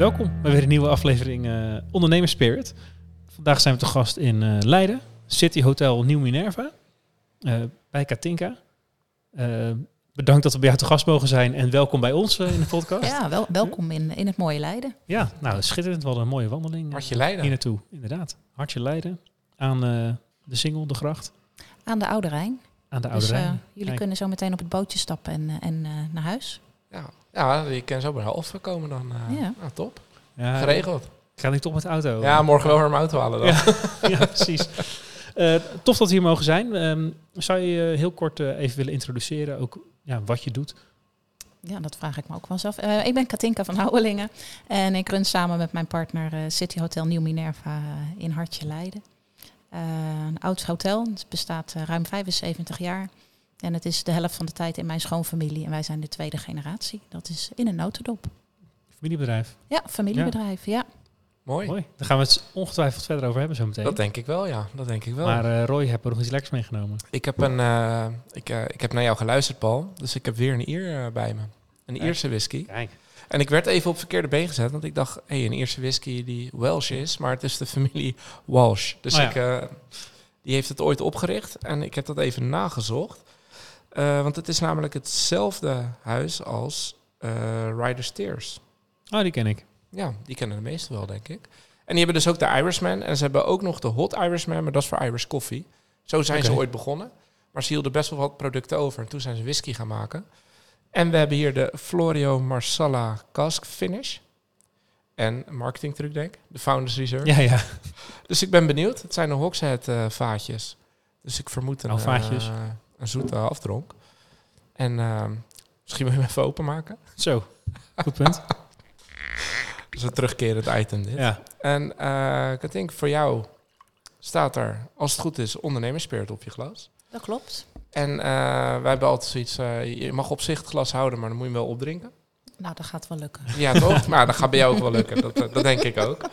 Welkom bij weer een nieuwe aflevering uh, Ondernemers Spirit. Vandaag zijn we te gast in uh, Leiden, City Hotel Nieuw Minerva, uh, bij Katinka. bedankt dat we bij jou te gast mogen zijn en welkom bij ons in de podcast. Ja, wel, welkom in, in het mooie Leiden. Ja, nou schitterend. Wel een mooie wandeling. Hartje Leiden. Hier naartoe, inderdaad. Hartje Leiden. Aan de Singel, de gracht. Aan de Oude Rijn. Aan de Oude dus, Rijn. jullie Kijk. kunnen zo meteen op het bootje stappen en, en naar huis. Ja, ja, je kan zo bij de half komen dan. Uh, ja. Nou, top. Ja, Geregeld. Ga ik toch met de auto? Ja, morgen wel weer mijn auto halen dan. Ja, ja precies. Uh, tof dat we hier mogen zijn. Um, zou je je heel kort uh, even willen introduceren, ook ja, wat je doet? Ja, dat vraag ik me ook wel zelf. Uh, ik ben Katinka van Houwelingen en ik run samen met mijn partner City Hotel Nieuw Minerva in Hartje Leiden. een oud hotel, het bestaat ruim 75 jaar. En het is de helft van de tijd in mijn schoonfamilie. En wij zijn de tweede generatie. Dat is in een notendop. Familiebedrijf? Ja, familiebedrijf, ja. ja. Mooi. Mooi. Daar gaan we het ongetwijfeld verder over hebben zo meteen. Dat denk ik wel, ja. Dat denk ik wel. Maar uh, Roy, heb er nog iets lekkers meegenomen? Ik heb, een, uh, ik, uh, ik heb naar jou geluisterd, Paul. Dus ik heb weer een Ier bij me. Een Kijk. Ierse whisky. Kijk. En ik werd even op verkeerde been gezet, want ik dacht, hé, hey, een Ierse whisky die Welsh is, maar het is de familie Walsh. Dus oh, ja. ik, die heeft het ooit opgericht en ik heb dat even nagezocht. Uh, want het is namelijk hetzelfde huis als uh, Riders Tears. Ah, die ken ik. Ja, die kennen de meesten wel, denk ik. En die hebben dus ook de Irishman. En ze hebben ook nog de Hot Irishman, maar dat is voor Irish Coffee. Zo zijn okay. ze ooit begonnen. Maar ze hielden best wel wat producten over. En toen zijn ze whisky gaan maken. En we hebben hier de Florio Marsala Cask Finish. En marketing truc, denk ik. De Founders Reserve. Ja, ja. Dus ik ben benieuwd. Het zijn de Hogshead uh, vaatjes. Dus ik vermoed een... Oh, vaatjes. Uh, een zoete afdronk. En uh, misschien wil je hem even openmaken. Zo, goed punt. dat is een terugkerend item dit. Ja. En uh, ik denk voor jou staat er, als het goed is, ondernemerspirit op je glas. Dat klopt. En uh, wij hebben altijd zoiets, je mag op zich het glas houden, maar dan moet je hem wel opdrinken. Nou, dat gaat wel lukken. Ja, toch? maar dat gaat bij jou ook wel lukken. Dat, dat denk ik ook.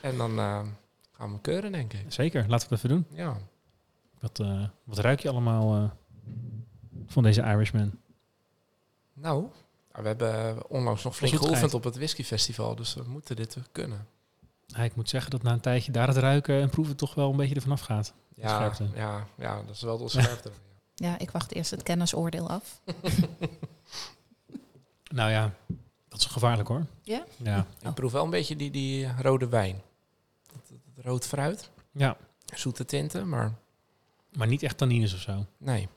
En dan gaan we hem keuren, denk ik. Zeker, laten we het even doen. Ja. Wat, wat ruik je allemaal van deze Irishman? Nou, we hebben onlangs nog flink geoefend op het whiskyfestival, dus we moeten dit kunnen. Ja, ik moet zeggen dat na een tijdje daar het ruiken en proeven toch wel een beetje ervan afgaat. Ja, ja, ja, dat is wel de scherpte. ja, ik wacht eerst het kennisoordeel af. nou ja, dat is gevaarlijk hoor. Ja? Ja. Ik proef wel een beetje die, die rode wijn. Dat, dat rood fruit. Ja. Zoete tinten, maar... Maar niet echt tannines of zo? Nee.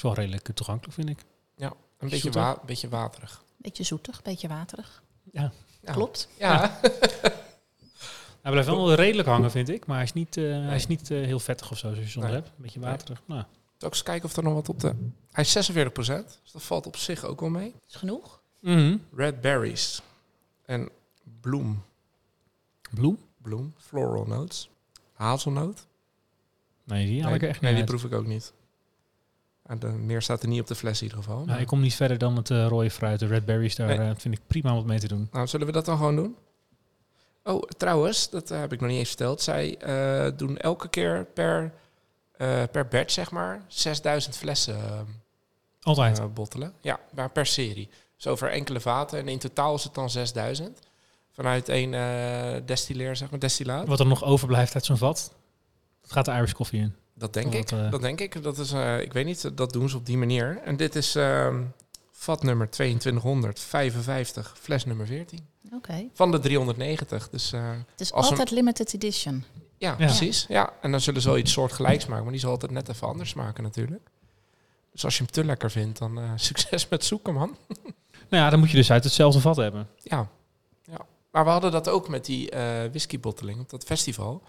Is wel redelijk toegankelijk, vind ik. Ja, een beetje, wa beetje waterig. Beetje zoetig, beetje waterig. Ja. ja. Klopt. Ja. ja. hij blijft wel redelijk hangen, vind ik. Maar hij is niet, uh, nee. hij is niet uh, heel vettig of zo, zoals je zonder nee. hebt. Een beetje waterig. Nee. Nou. Ook eens kijken of er nog wat op de... Hij is 46% dus dat valt op zich ook wel mee. Is genoeg. Mm -hmm. Red berries. En bloem. Bloem? Bloem. Floral notes. Hazelnoot. Nee, die haal ik echt niet Nee, die proef ik ook niet. De, meer staat er niet op de fles in ieder geval. Nou, ik kom niet verder dan het uh, rode fruit, de red berries. Daar nee. uh, vind ik prima om wat mee te doen. Nou, zullen we dat dan gewoon doen? Oh, trouwens, dat uh, heb ik nog niet eens verteld. Zij doen elke keer per, per batch, zeg maar, 6000 flessen Altijd? bottelen. Ja, maar per serie. Dus over enkele vaten. En in totaal is het dan 6000. Vanuit één destilleer, zeg maar, destillaat. Wat er nog overblijft uit zo'n vat, dat gaat de Irish koffie in. Dat denk ik. Uh, dat denk ik. Dat is, uh, ik weet niet, dat doen ze op die manier. En dit is uh, vat nummer 2255, fles nummer 14. Oké. Okay. Van de 390. Dus, het is altijd een... limited edition. Ja, ja, precies. Ja. En dan zullen ze wel iets soortgelijks maken, maar die zal altijd net even anders maken natuurlijk. Dus als je hem te lekker vindt, dan succes met zoeken, man. nou ja, dan moet je dus uit hetzelfde vat hebben. Ja. ja. Maar we hadden dat ook met die whiskybotteling op dat festival.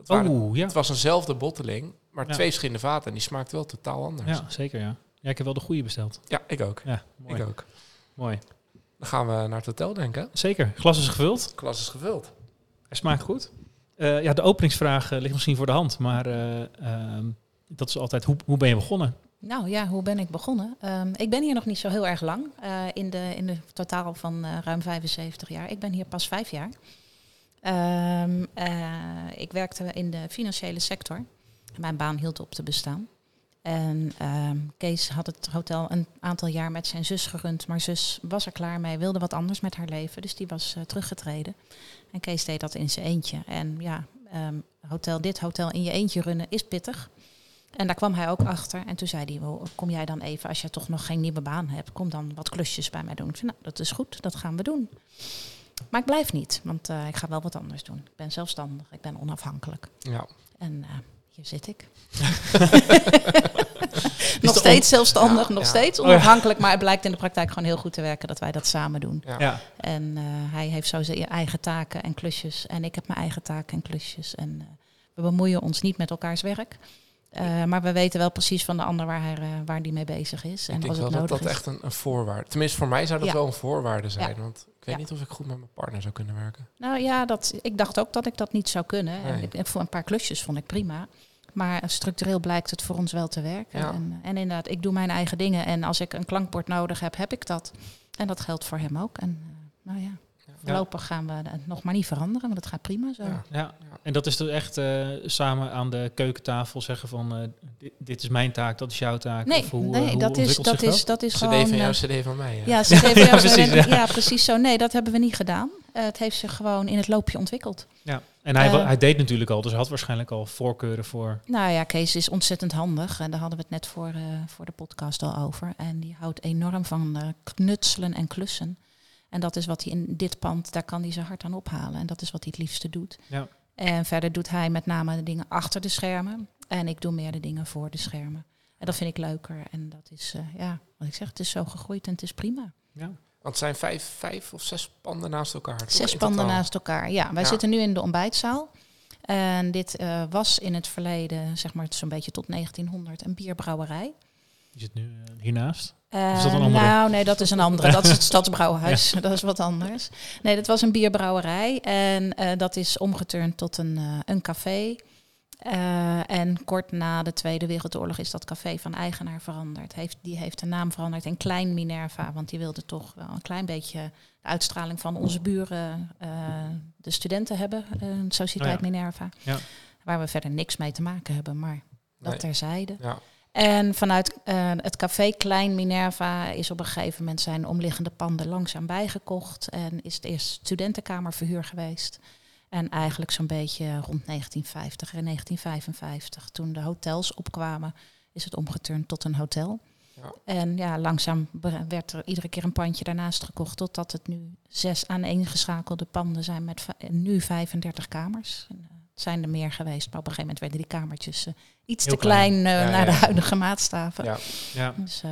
Het, waren, oh, ja. het was eenzelfde botteling, maar ja. twee verschillende vaten. En die smaakt wel totaal anders. Ja, zeker ja. Ja, ik heb wel de goede besteld. Ja, ik ook. Ja, mooi. Ik ook. Mooi. Dan gaan we naar het hotel, denken. Zeker. Glas is gevuld. Klas is gevuld. Hij smaakt goed. Eh, ja, de openingsvraag eh, ligt misschien voor de hand, maar eh, ehm, dat is altijd hoe, hoe ben je begonnen? Nou ja, hoe ben ik begonnen? Ehm, ik ben hier nog niet zo heel erg lang, eh, in, de, in de totaal van eh, ruim 75 jaar. Ik ben hier pas vijf jaar. Ehm, eh, ik werkte in de financiële sector. Mijn baan hield op te bestaan. En ehm, Kees had het hotel een aantal jaar met zijn zus gerund. Maar zus was er klaar mee, wilde wat anders met haar leven. Dus die was eh, teruggetreden. En Kees deed dat in zijn eentje. En ja, ehm, hotel, dit hotel in je eentje runnen is pittig. En daar kwam hij ook achter. En toen zei hij, "Wel, kom jij dan even, als je toch nog geen nieuwe baan hebt, kom dan wat klusjes bij mij doen. Ik zei, nou, dat is goed, dat gaan we doen. Maar ik blijf niet, want eh, ik ga wel wat anders doen. Ik ben zelfstandig, ik ben onafhankelijk. Ja. En eh, hier zit ik. nog steeds zelfstandig, Ja, nog ja. steeds Oh onafhankelijk. Maar het blijkt in de praktijk gewoon heel goed te werken dat wij dat samen doen. Ja. Ja, En eh, hij heeft zo zijn eigen taken en klusjes. En ik heb mijn eigen taken en klusjes. En eh, we bemoeien ons niet met elkaars werk. Eh, maar we weten wel precies van de ander waar hij, eh, waar die mee bezig is. En ik denk als wel het dat nodig dat is. echt een, een voorwaarde Tenminste, voor mij zou dat Ja. wel een voorwaarde zijn. Ja. Want ik weet Ja. niet of ik goed met mijn partner zou kunnen werken. Nou ja, dat, ik dacht ook dat ik dat niet zou kunnen. Nee. en voor een paar klusjes vond ik prima. Maar structureel blijkt het voor ons wel te werken. Ja. En, en inderdaad, ik doe mijn eigen dingen. En als ik een klankbord nodig heb, heb ik dat. En dat geldt voor hem ook. En eh, nou ja, voorlopig gaan we het nog maar niet veranderen. Want het gaat prima zo. Ja. ja. En dat is dus echt eh, samen aan de keukentafel zeggen van eh, dit, dit is mijn taak, dat is jouw taak. Nee, Of hoe, eh, nee hoe dat, is, dat, is, dat is CD gewoon... van jou, eh, CD van mij. ja, geven Ja, jou- precies, ja. ja. precies zo. Nee, dat hebben we niet gedaan. Eh, het heeft zich gewoon in het loopje ontwikkeld. Ja. En hij, Eh, hij deed natuurlijk al, dus hij had waarschijnlijk al voorkeuren voor. Nou ja, Kees is ontzettend handig. En daar hadden we het net voor, eh, voor de podcast al over. En die houdt enorm van eh, knutselen en klussen. En dat is wat hij in dit pand, daar kan hij zijn hart aan ophalen. En dat is wat hij het liefste doet. Ja. En verder doet hij met name de dingen achter de schermen. En ik doe meer de dingen voor de schermen. En dat vind ik leuker. En dat is, eh, ja, wat ik zeg, het is zo gegroeid en het is prima. Ja. Want het zijn vijf, vijf of zes panden naast elkaar. Zes panden naast elkaar. Ja, wij Ja. zitten nu in de ontbijtzaal. En dit eh, was in het verleden, zeg maar zo'n beetje tot 1900, een bierbrouwerij. Die zit nu eh, hiernaast. Eh, is dat een andere? Nou, nee, dat is een andere. Dat is het Stadsbrouwhuis. Dat is wat anders. Nee, dat was een bierbrouwerij. En eh, dat is omgeturnd tot een, eh, een café. Eh, en kort na de Tweede Wereldoorlog is dat café van eigenaar veranderd. Heeft, die heeft de naam veranderd in Klein Minerva. Want die wilde toch wel een klein beetje de uitstraling van onze buren, de studenten hebben. Sociëteit Oh ja. Minerva. Ja. Waar we verder niks mee te maken hebben, maar dat Nee. terzijde. Ja. En vanuit eh, het café Klein Minerva is op een gegeven moment zijn omliggende panden langzaam bijgekocht. En is het eerst studentenkamerverhuur geweest. En eigenlijk zo'n beetje rond 1950 en 1955, toen de hotels opkwamen, is het omgeturnd tot een hotel. Ja. En ja, langzaam werd er iedere keer een pandje daarnaast gekocht, totdat het nu zes aaneengeschakelde panden zijn met nu 35 kamers. En, eh, zijn er meer geweest, maar op een gegeven moment werden die kamertjes eh, iets Heel te klein, klein. eh, Ja, naar de huidige maatstaven. Ja. Ja. Dus, eh,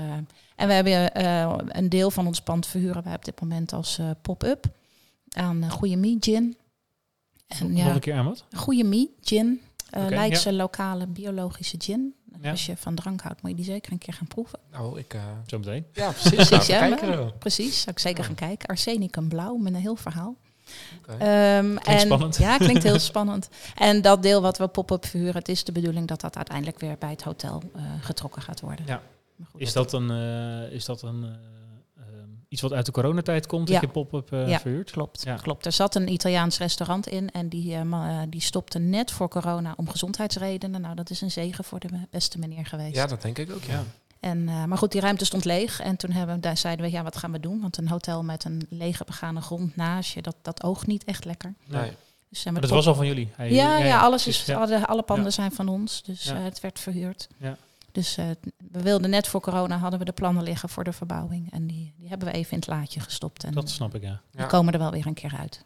en we hebben eh, een deel van ons pand verhuren wij op dit moment als eh, pop-up aan uh, Goeie Mie Gin. En Nog een keer aan wat? Goeie Mie Gin, eh Leidse lokale biologische gin. Ja. Als je van drank houdt, moet je die zeker een keer gaan proeven. Nou, ik... eh, Zo meteen. ja, precies. Precies, Nou. Precies, zou ik zeker Ja. gaan kijken. Arsenicum blauw met een heel verhaal. Oké. Ehm, en, spannend. Ja, klinkt heel spannend. En dat deel wat we pop-up verhuren, het is de bedoeling dat dat uiteindelijk weer bij het hotel eh, getrokken gaat worden. Ja. Goed, Is dat een, eh, is dat een eh, ehm, iets wat uit de coronatijd komt, Ja. dat je pop-up eh, Ja. verhuurt? Klopt, Ja. klopt. Er zat een Italiaans restaurant in en die, eh, eh, die stopte net voor corona om gezondheidsredenen. Nou, dat is een zegen voor de beste meneer geweest. Ja, dat denk ik ook, ja. Ja. En, eh, maar goed, die ruimte stond leeg. En toen hebben, we- daar zeiden we, ja, wat gaan we doen? Want een hotel met een lege begane grond naast je, dat, dat oogt niet echt lekker. Nee. Dus zijn Maar we dat was al van jullie? Hij- ja, ja, alles is, ja. alle, alle panden Ja. zijn van ons. Dus Ja. eh, het werd verhuurd. Ja. Dus eh, we wilden net voor corona, hadden we de plannen liggen voor de verbouwing. En die, die hebben we even in het laadje gestopt. En Dat snap ik, ja. die Ja. komen er wel weer een keer uit.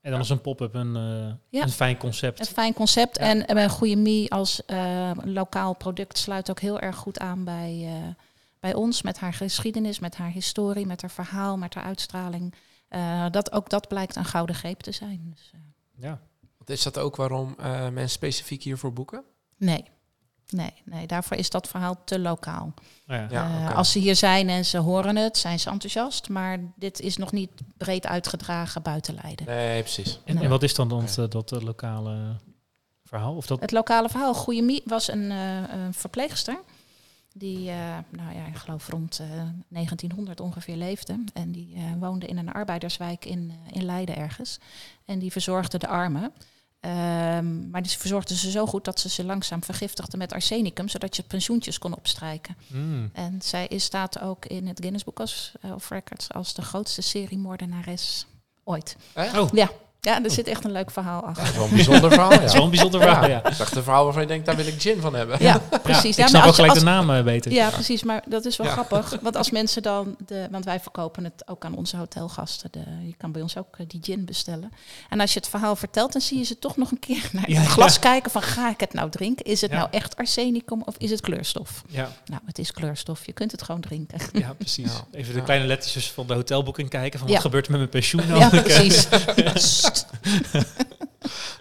En dan is een pop-up een, eh, Ja. een fijn concept. Een fijn concept. Ja. En eh, Goeie Mie als eh, lokaal product sluit ook heel erg goed aan bij, eh, bij ons. Met haar geschiedenis, met haar historie, met haar verhaal, met haar uitstraling. Eh, dat, ook dat blijkt een gouden greep te zijn. Dus, eh, Ja. Want Is dat ook waarom eh, mensen specifiek hiervoor boeken? nee. Nee, nee, daarvoor is dat verhaal te lokaal. Ja. Ja, Eh. Als ze hier zijn en ze horen het, zijn ze enthousiast. Maar dit is nog niet breed uitgedragen buiten Leiden. Nee, precies. En, en wat is dan dat, dat eh, lokale verhaal? Of dat, Het lokale verhaal, Goeie Mie was een, eh, een verpleegster. Die, eh, nou ja, ik geloof rond eh, 1900 ongeveer leefde. En die eh, woonde in een arbeiderswijk in, eh, in Leiden ergens. En die verzorgde de armen. Ehm, maar die verzorgde ze zo goed dat ze ze langzaam vergiftigde met arsenicum. Zodat je pensioentjes kon opstrijken. Hmm. En zij is, staat ook in het Guinness Book of of Records als de grootste seriemoordenares ooit. Echt? Oh. Ja, ja er zit echt een leuk verhaal Dat achter. is wel een bijzonder verhaal, Dat is wel ja. een bijzonder verhaal, ja. Dat is echt een verhaal waarvan je denkt, daar wil ik gin van hebben. Ja, precies. Ja, Ja, ik snap je- gelijk als- de naam eh, beter. Ja, precies. Maar dat is wel Ja. grappig. Want als mensen dan... De, want wij verkopen het ook aan onze hotelgasten. De, je kan bij ons ook eh, die gin bestellen. En als je het verhaal vertelt, dan zie je ze toch nog een keer naar Ja, het glas ja. kijken van... ga ik het nou drinken? Is het Ja. nou echt arsenicum of is het kleurstof? Ja, Nou, het is kleurstof. Je kunt het gewoon drinken. ja, precies. Ja. Even de Ja. kleine lettertjes van de hotelboeking kijken. Van Ja. wat gebeurt er met mijn pensioen nou? Ja, precies.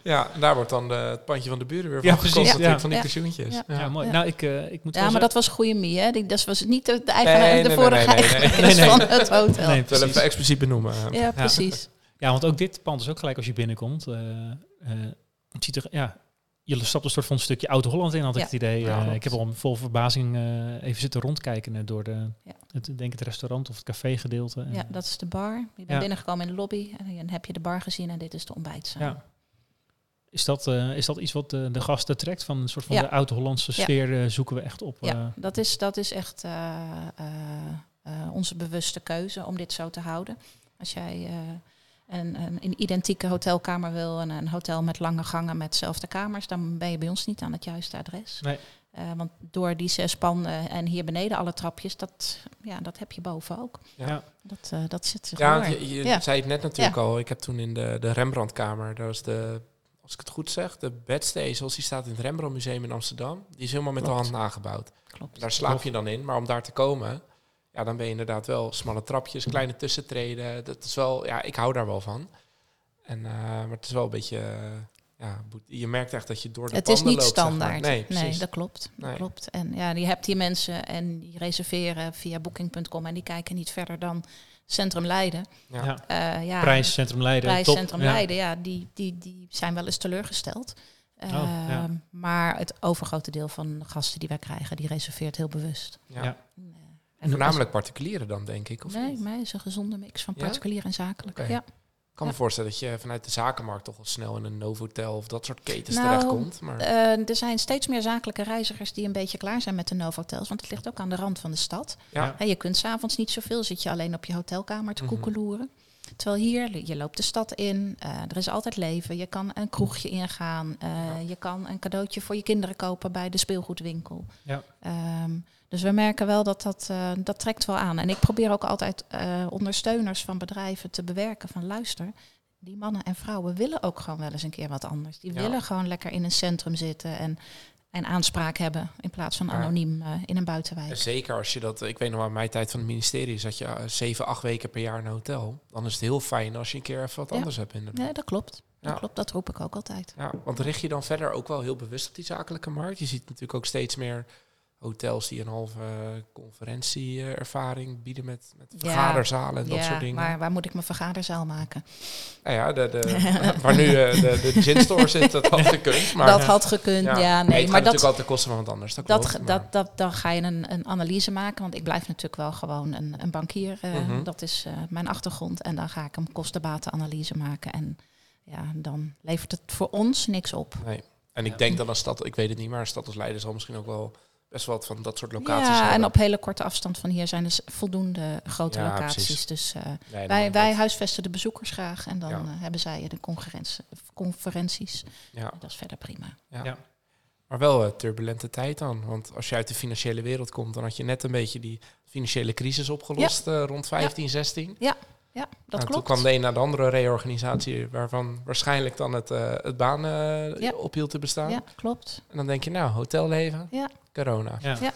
Ja, daar wordt dan de, het pandje van de buren weer van Ja, gekost precies, ja. van die pensioentjes. Ja. Ja, mooi. Ja. Nou, ik, eh, ik moet Ja, maar dat was goede Mie, hè? Die, dat was niet de, de, eigenaar, Nee, de nee, vorige nee, nee, nee, nee. eigenares Nee, nee. van het hotel. Nee, precies. even expliciet benoemen. Ja, precies. Ja, want ook dit pand is ook gelijk als je binnenkomt. eh, eh, het ziet er, ja, je stapt een soort van een stukje Oud-Holland in, had ik Ja. het idee. Ja, Eh, ik heb al vol verbazing eh, even zitten rondkijken door de, Ja. het, denk het restaurant of het café gedeelte. Ja, dat is de bar. Je bent Ja. binnengekomen in de lobby en dan heb je de bar gezien en dit is de ontbijtzaal. Ja. Is dat, eh, is dat iets wat de, de gasten trekt? Van een soort van Ja. de Oud-Hollandse Ja. sfeer eh, zoeken we echt op. Ja, dat is, dat is echt eh, eh, eh, onze bewuste keuze om dit zo te houden. Als jij eh, een, een, een identieke hotelkamer wil en een hotel met lange gangen met dezelfde kamers, dan ben je bij ons niet aan het juiste adres. Nee. Eh, want door die zes panden en hier beneden alle trapjes, dat, ja, dat heb je boven ook. Ja. Dat, eh, dat zit zich Ja, je, je Ja. zei het net natuurlijk al. Ik heb toen in de, de Rembrandtkamer, dat was de, als ik het goed zeg, de bedstee zoals die staat in het Rembrandt Museum in Amsterdam. Die is helemaal met Klopt. de hand nagebouwd. Klopt. Daar slaap je dan in, maar om daar te komen, ja, dan ben je inderdaad wel smalle trapjes, kleine tussentreden. Dat is wel, ja, ik hou daar wel van. En, eh, maar het is wel een beetje, eh, ja, je merkt echt dat je door de Het is niet loopt, zeg maar. standaard. Nee, Nee, dat klopt. Dat Nee. klopt. En ja, je hebt hier mensen en die reserveren via booking.com en die kijken niet verder dan Centrum Leiden. Ja. Ja. Eh, ja, Prijs, Centrum Leiden, Prijs top. Centrum Ja. Leiden, ja, die, die, die zijn wel eens teleurgesteld. Oh, ja. Ehm, Maar het overgrote deel van de gasten die wij krijgen, die reserveert heel bewust. Ja. Ja. En Voornamelijk particulieren dan, denk ik. Of nee, niet? mij is een gezonde mix van Ja? particulier en zakelijk. Ja. Ik kan me voorstellen dat je vanuit de zakenmarkt toch wel snel in een Novotel of dat soort ketens Nou, terechtkomt. Maar Eh, er zijn steeds meer zakelijke reizigers die een beetje klaar zijn met de Novotels, want het ligt ook aan de rand van de stad. ja, En je kunt s'avonds niet zoveel, zit je alleen op je hotelkamer te Mhm. koekeloeren. Terwijl hier, je loopt de stad in, eh, er is altijd leven. Je kan een kroegje ingaan, eh, Ja. je kan een cadeautje voor je kinderen kopen bij de speelgoedwinkel. Ja. Ehm, dus we merken wel dat dat, eh, dat trekt wel aan. En ik probeer ook altijd eh, ondersteuners van bedrijven te bewerken van luister. Die mannen en vrouwen willen ook gewoon wel eens een keer wat anders. Die Ja. willen gewoon lekker in een centrum zitten en, en aanspraak hebben in plaats van Ja. anoniem eh, in een buitenwijk. En Zeker als je dat, ik weet nog wel, mijn tijd van het ministerie zat je eh, zeven, acht weken per jaar in een hotel. Dan is het heel fijn als je een keer even wat Ja. anders hebt in de Nee, dat klopt. Dat Ja. klopt, dat roep ik ook altijd. Ja, want richt je dan verder ook wel heel bewust op die zakelijke markt? Je ziet natuurlijk ook steeds meer hotels die een halve eh, conferentieervaring bieden met, met Ja. vergaderzalen en dat ja, soort dingen. maar waar moet ik mijn vergaderzaal maken? Nou ja, de, de, waar nu eh, de, de gin store zit, dat had gekund. Maar dat had gekund, ja, het nee. gaat Maar natuurlijk dat, altijd ten koste van wat anders. Dat, dat, klopt, dat, dat, dan ga je een, een analyse maken. Want ik blijf natuurlijk wel gewoon een, een bankier. eh, Mhm. Dat is eh, mijn achtergrond. En dan ga ik een kostenbatenanalyse maken. En ja, dan levert het voor ons niks op. Nee. En ik Ja. denk dat een stad, ik weet het niet, maar een stad als Leiden zal misschien ook wel best wel wat van dat soort locaties Ja, hebben. en op hele korte afstand van hier zijn dus voldoende grote Ja, locaties. precies. Dus eh, Nee, wij, wij huisvesten de bezoekers graag. En dan Ja. eh, hebben zij de conferentie- conferenties. Ja. Dat is verder prima. Ja. Ja. Maar wel een turbulente tijd dan. Want als je uit de financiële wereld komt, dan had je net een beetje die financiële crisis opgelost eh, rond 15, 16. Ja, dat Nou, klopt. Toen kwam de een na de andere reorganisatie, waarvan waarschijnlijk dan het, eh het baan eh, Ja. ophield te bestaan. Ja, klopt. En dan denk je, nou, hotelleven, Ja. corona. Ja. Ja.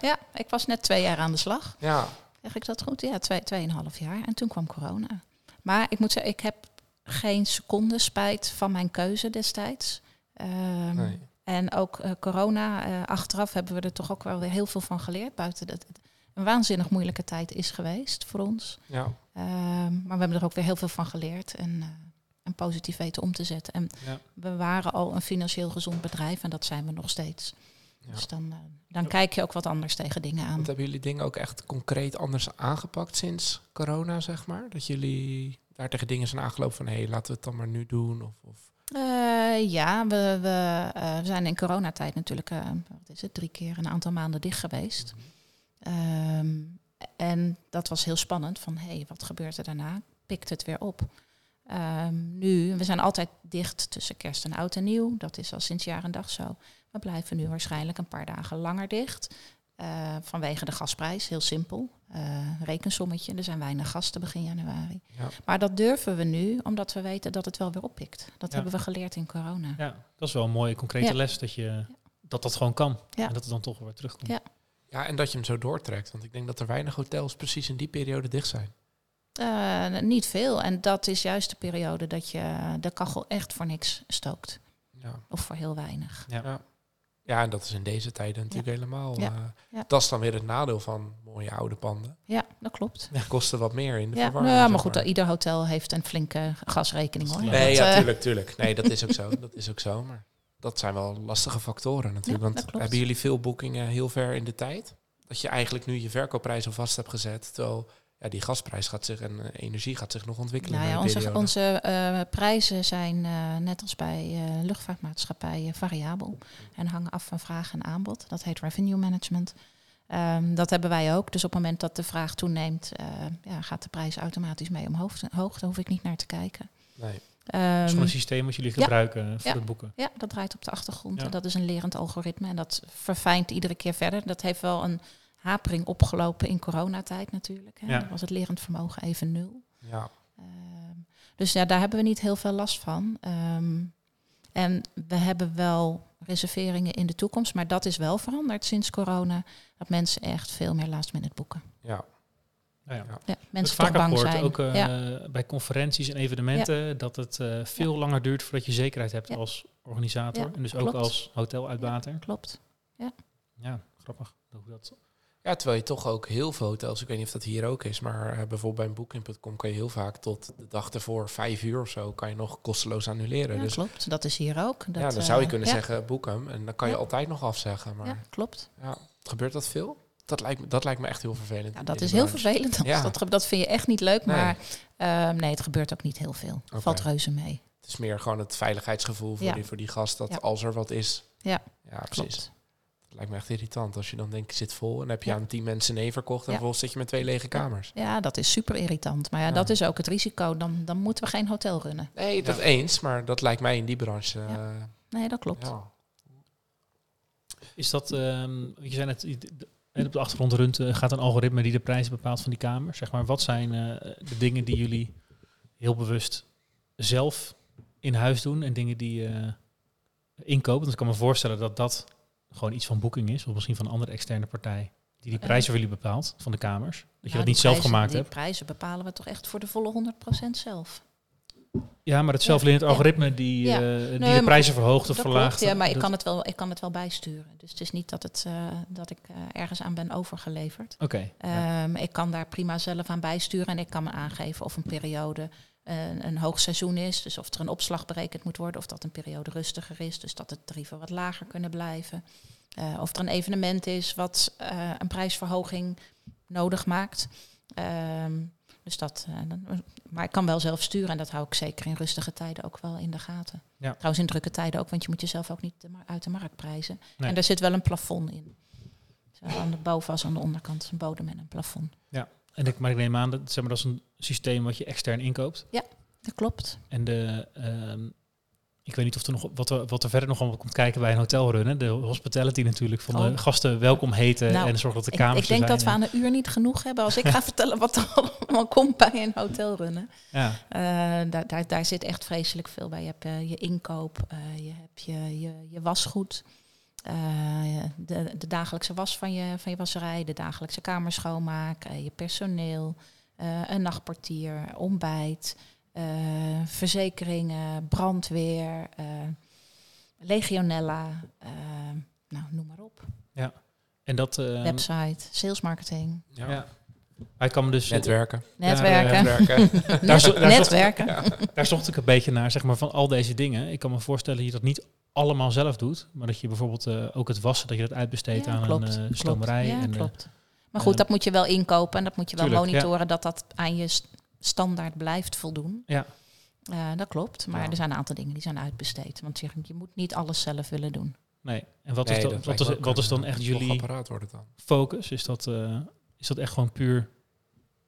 Ja, ik was net twee jaar aan de slag. Ja, Zeg ik dat goed? Ja, twee, tweeënhalf jaar. En toen kwam corona. Maar ik moet zeggen, ik heb geen seconde spijt van mijn keuze destijds. Ehm, nee. En ook uh, corona, uh, achteraf hebben we er toch ook wel weer heel veel van geleerd. Buiten dat een waanzinnig moeilijke tijd is geweest voor ons. Ja. Um, maar we hebben er ook weer heel veel van geleerd. En, uh, en positief weten om te zetten. En Ja. we waren al een financieel gezond bedrijf en dat zijn we nog steeds. Ja. Dus dan, uh, dan kijk je ook wat anders tegen dingen aan. Want hebben jullie dingen ook echt concreet anders aangepakt sinds corona, zeg maar? Dat jullie daar tegen dingen zijn aangelopen van... hé, hey, laten we het dan maar nu doen? Of, of... Uh, ja, we, we, uh, we, zijn in coronatijd natuurlijk, uh, wat is het, drie keer een aantal maanden dicht geweest. Mm -hmm. Um, en dat was heel spannend, van hé, hey, wat gebeurt er daarna? Pikt het weer op? Um, nu, we zijn altijd dicht tussen kerst en oud en nieuw. Dat is al sinds jaar en dag zo. We blijven nu waarschijnlijk een paar dagen langer dicht. Uh, vanwege de gasprijs, heel simpel. Uh, rekensommetje, er zijn weinig gasten begin januari. Ja. Maar dat durven we nu, omdat we weten dat het wel weer oppikt. Dat Ja. hebben we geleerd in corona. Ja, dat is wel een mooie concrete Ja. les dat, je, dat dat gewoon kan. En dat het dan toch weer terugkomt. Ja. Ja, en dat je hem zo doortrekt. Want ik denk dat er weinig hotels precies in die periode dicht zijn. Uh, niet veel. En dat is juist de periode dat je de kachel echt voor niks stookt. Ja. Of voor heel weinig. Ja. Ja. Ja, en dat is in deze tijden natuurlijk helemaal. Ja. eh, Ja. Dat is dan weer het nadeel van mooie oude panden. Ja, dat klopt. Die kosten wat meer in de Ja, verwarming. nou, zeg maar goed, ieder hotel heeft een flinke gasrekening hoor. Nee, Dat, ja, eh, tuurlijk, tuurlijk. Nee, dat is ook zo. Dat is ook zo. Maar dat zijn wel lastige factoren natuurlijk. Ja, Want hebben jullie veel boekingen heel ver in de tijd? Dat je eigenlijk nu je verkoopprijs al vast hebt gezet. Terwijl ja, die gasprijs gaat zich en eh, energie gaat zich nog ontwikkelen. Nou ja, onze, onze eh, prijzen zijn eh, net als bij luchtvaartmaatschappijen variabel en hangen af van vraag en aanbod. Dat heet revenue management. Ehm, dat hebben wij ook. Dus op het moment dat de vraag toeneemt, ja, gaat de prijs automatisch mee omhoog. Hoog, daar hoef ik niet naar te kijken. Nee. Dat is Ehm, gewoon een systeem wat jullie ja. gebruiken voor Ja. het boeken. ja, dat draait op de achtergrond. Ja. En dat is een lerend algoritme. En dat verfijnt iedere keer verder. Dat heeft wel een hapering opgelopen in coronatijd natuurlijk. Hè. Ja. Dan was het lerend vermogen even nul. Ja. Ehm, dus ja, daar hebben we niet heel veel last van. Ehm, en we hebben wel reserveringen in de toekomst, maar dat is wel veranderd sinds corona. Dat mensen echt veel meer last minute boeken. ja. Nou ja. Ja. Ja, mensen toch vaker bang zijn. ook eh, ja. bij conferenties en evenementen, dat het eh, veel langer duurt voordat je zekerheid hebt Ja. als organisator. Ja, en dus ook als hoteluitbater. Klopt. Ja, grappig. Hoe dat... Ja, terwijl je toch ook heel veel hotels, ik weet niet of dat hier ook is, maar eh, bijvoorbeeld bij een booking.com kan je heel vaak tot de dag ervoor, vijf uur of zo, kan je nog kosteloos annuleren. Ja, dus klopt. Dat is hier ook. Dat, ja, dan zou je kunnen ja, zeggen, boek hem. En dan kan je Ja. altijd nog afzeggen. Maar Ja, ja. klopt. gebeurt dat veel? Dat lijkt, me, dat lijkt me echt heel vervelend. Ja, dat is heel vervelend. Ja. Dat, dat vind je echt niet leuk, Nee. maar ehm, nee, het gebeurt ook niet heel veel. Valt reuze mee. Het is meer gewoon het veiligheidsgevoel voor, Ja. die, voor die gast, dat Ja. als er wat is. Ja, ja precies. Klopt. Dat lijkt me echt irritant. Als je dan denkt, je zit vol en heb je Ja. aan tien mensen nee verkocht en Ja. vervolgens zit je met twee lege kamers. Ja, dat is super irritant. Maar ja, Ja. dat is ook het risico. Dan, dan moeten we geen hotel runnen. Nee, dat eens, maar dat lijkt mij in die branche. Ja. eh, Nee, dat klopt. ja. Is dat, ehm, je zei net, de- en op de achtergrond runt, eh, gaat een algoritme die de prijzen bepaalt van die kamer. Zeg maar, wat zijn eh, de dingen die jullie heel bewust zelf in huis doen en dingen die je inkopen? Want ik kan me voorstellen dat dat gewoon iets van boeking is, of misschien van een andere externe partij die die Eh, prijzen voor jullie bepaalt, van de kamers. Dat je Nou, dat die niet zelf prijzen- gemaakt die hebt. prijzen bepalen we toch echt voor de volle 100% zelf. Ja, maar het zelflerend Ja. algoritme die, Ja. eh, die Nee, de prijzen verhoogt of verlaagt. klopt, ja, maar ik kan, het wel, ik kan het wel bijsturen. Dus het is niet dat, het, eh, dat ik eh, ergens aan ben overgeleverd. Oké. ja. Ehm, ik kan daar prima zelf aan bijsturen en ik kan me aangeven of een periode een, een hoog seizoen is. Dus of er een opslag berekend moet worden, of dat een periode rustiger is. Dus dat de tarieven wat lager kunnen blijven. Of er een evenement is wat een prijsverhoging nodig maakt. Ehm, dus dat, eh, dan, maar ik kan wel zelf sturen en dat hou ik zeker in rustige tijden ook wel in de gaten. Ja. Trouwens in drukke tijden ook, want je moet jezelf ook niet uit de markt prijzen. Nee. En daar zit wel een plafond in. Zo aan de boven als aan de onderkant een bodem en een plafond. En ik, maar ik neem aan dat, zeg maar, dat is een systeem wat je extern inkoopt. Dat klopt. En de, ehm, ik weet niet of er nog wat er, wat er verder nog allemaal komt kijken bij een hotelrunnen. De hospitality natuurlijk van de Oh. gasten welkom heten Nou, en zorgen dat de Ik, kamers ik denk er dat we aan een uur niet genoeg hebben als ik ga vertellen wat er allemaal komt bij een hotelrunnen. Ja, Eh, daar, daar, daar zit echt vreselijk veel bij. Je hebt eh, je inkoop, eh, je hebt je, je, je wasgoed, de, de dagelijkse was van je, van je wasserij, de dagelijkse kamerschoonmaak, je personeel, een nachtportier, ontbijt, verzekeringen, brandweer, eh, Legionella, uh, nou, noem maar op. Ja. En dat... Uh, Website, sales marketing. Ja. ja. Hij kan me dus... Netwerken. Netwerken. netwerken. daar, zo, daar, netwerken. Zocht, ja. daar zocht ik een beetje naar, zeg maar, van al deze dingen. Ik kan me voorstellen dat je dat niet allemaal zelf doet, maar dat je bijvoorbeeld uh, ook het wassen, dat je dat uitbesteedt aan klopt, een uh, stomerij. Ja, en, klopt. Maar goed, dat moet je wel inkopen en dat moet je wel Tuurlijk, monitoren ja. dat dat aan je standaard blijft voldoen. Ja. Uh, dat klopt, maar Ja. er zijn een aantal dingen die zijn uitbesteed. Want je, je moet niet alles zelf willen doen. Nee. En wat Nee, is, dan, dat wat is, wat een, dan eh, echt jullie apparaat wordt het dan. focus? Is dat, eh, is dat echt gewoon puur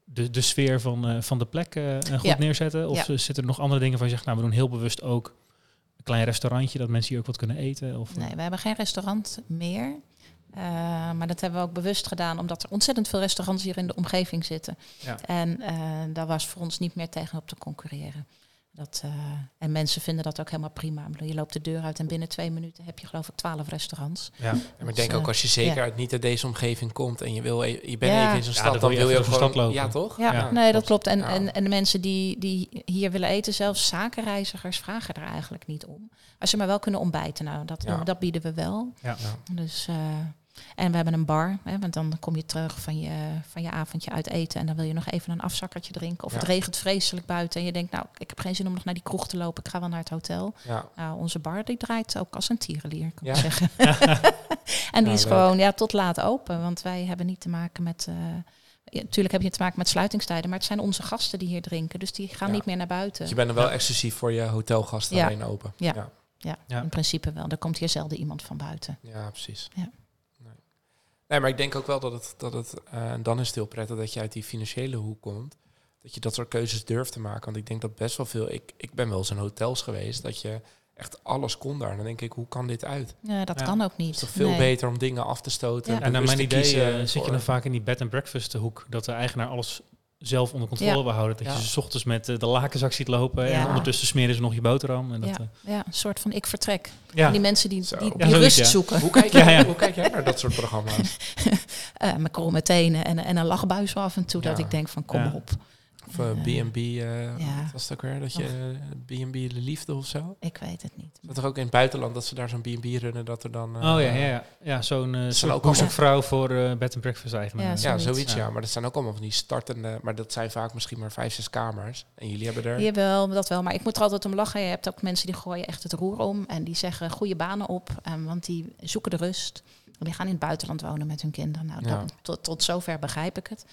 de, de sfeer van, eh, van de plek eh, goed Ja. neerzetten? Of Ja. zitten er nog andere dingen van je zegt, nou, we doen heel bewust ook een klein restaurantje, dat mensen hier ook wat kunnen eten? Of, Nee, we hebben geen restaurant meer. Uh, maar dat hebben we ook bewust gedaan, omdat er ontzettend veel restaurants hier in de omgeving zitten. Ja. En uh, daar was voor ons niet meer tegenop te concurreren. Dat, uh, en mensen vinden dat ook helemaal prima. Je loopt de deur uit en binnen twee minuten heb je geloof ik twaalf restaurants. Ja. Maar ik denk Dus, ook eh, als je zeker uit niet uit deze omgeving komt en je, wil, e- je bent Ja. even in zo'n Ja, stad, dan dan wil je wil ook gewoon... stad lopen. Ja, toch? Ja, Ja, nee, dat klopt. En, Ja. en, en de mensen die, die hier willen eten, zelfs zakenreizigers, vragen er eigenlijk niet om. Als ze maar wel kunnen ontbijten, nou, dat, Ja. dat bieden we wel. Ja. Ja. Dus, eh, en we hebben een bar, hè, want dan kom je terug van je, van je avondje uit eten en dan wil je nog even een afzakkertje drinken. Of Ja. het regent vreselijk buiten en je denkt, nou, ik heb geen zin om nog naar die kroeg te lopen, ik ga wel naar het hotel. Ja. Nou, onze bar die draait ook als een tierenlier, kan Ja. ik zeggen. en die is leuk. gewoon ja, tot laat open, want wij hebben niet te maken met... eh, ja, natuurlijk heb je te maken met sluitingstijden, maar het zijn onze gasten die hier drinken, dus die gaan Ja. niet meer naar buiten. Dus je bent er wel exclusief voor je hotelgasten Ja. alleen open. Ja. ja. Ja, Ja. in principe wel. Er komt hier zelden iemand van buiten. Ja, precies. Ja. Nee. maar ik denk ook wel dat het, dat het eh, en dan is het heel prettig dat je uit die financiële hoek komt. Dat je dat soort keuzes durft te maken. Want ik denk dat best wel veel, ik, ik ben wel eens in hotels geweest, dat je echt alles kon daar. En dan denk ik, hoe kan dit uit? Ja, dat Ja. kan ook Het niet. is toch veel Nee. beter om dingen af te stoten. Ja. En naar mijn idee eh, zit je dan vaak in die bed and breakfast hoek. Dat de eigenaar alles zelf onder controle Ja. wil houden. Dat Ja. je ze 's ochtends met eh, de lakenzak ziet lopen. En Ja. ondertussen smeren ze nog je boterham. En dat, Ja, eh, ja, een soort van ik vertrek. ja. Die mensen die, die, Ja, die zoiets, rust ja. zoeken. Hoe kijk, jij, Ja, ja. hoe kijk jij naar dat soort programma's? Eh met kromme tenen en, en een lachbuis af en toe. Dat ik denk van kom Ja. op. Of eh, Eh, B&B, eh, ja. wat was het ook weer? Dat je eh, B&B de liefde of zo? Ik weet het niet. Dat er ook in het buitenland dat ze daar zo'n B&B runnen, dat er dan... eh, Oh ja, ja, ja. ja zo'n uh, ook boezemvrouw voor eh, bed and breakfast eigenlijk. Ja, Ja, zoiets. zoiets ja. Ja. Maar dat zijn ook allemaal van die startende... Maar dat zijn vaak misschien maar vijf, zes kamers. En jullie hebben er... Jawel, dat wel. Maar ik moet er altijd om lachen. Je hebt ook mensen die gooien echt het roer om. En die zeggen goede banen op. eh, want die zoeken de rust. Die gaan in het buitenland wonen met hun kinderen. Nou, Ja. dat, tot, tot zover begrijp ik het.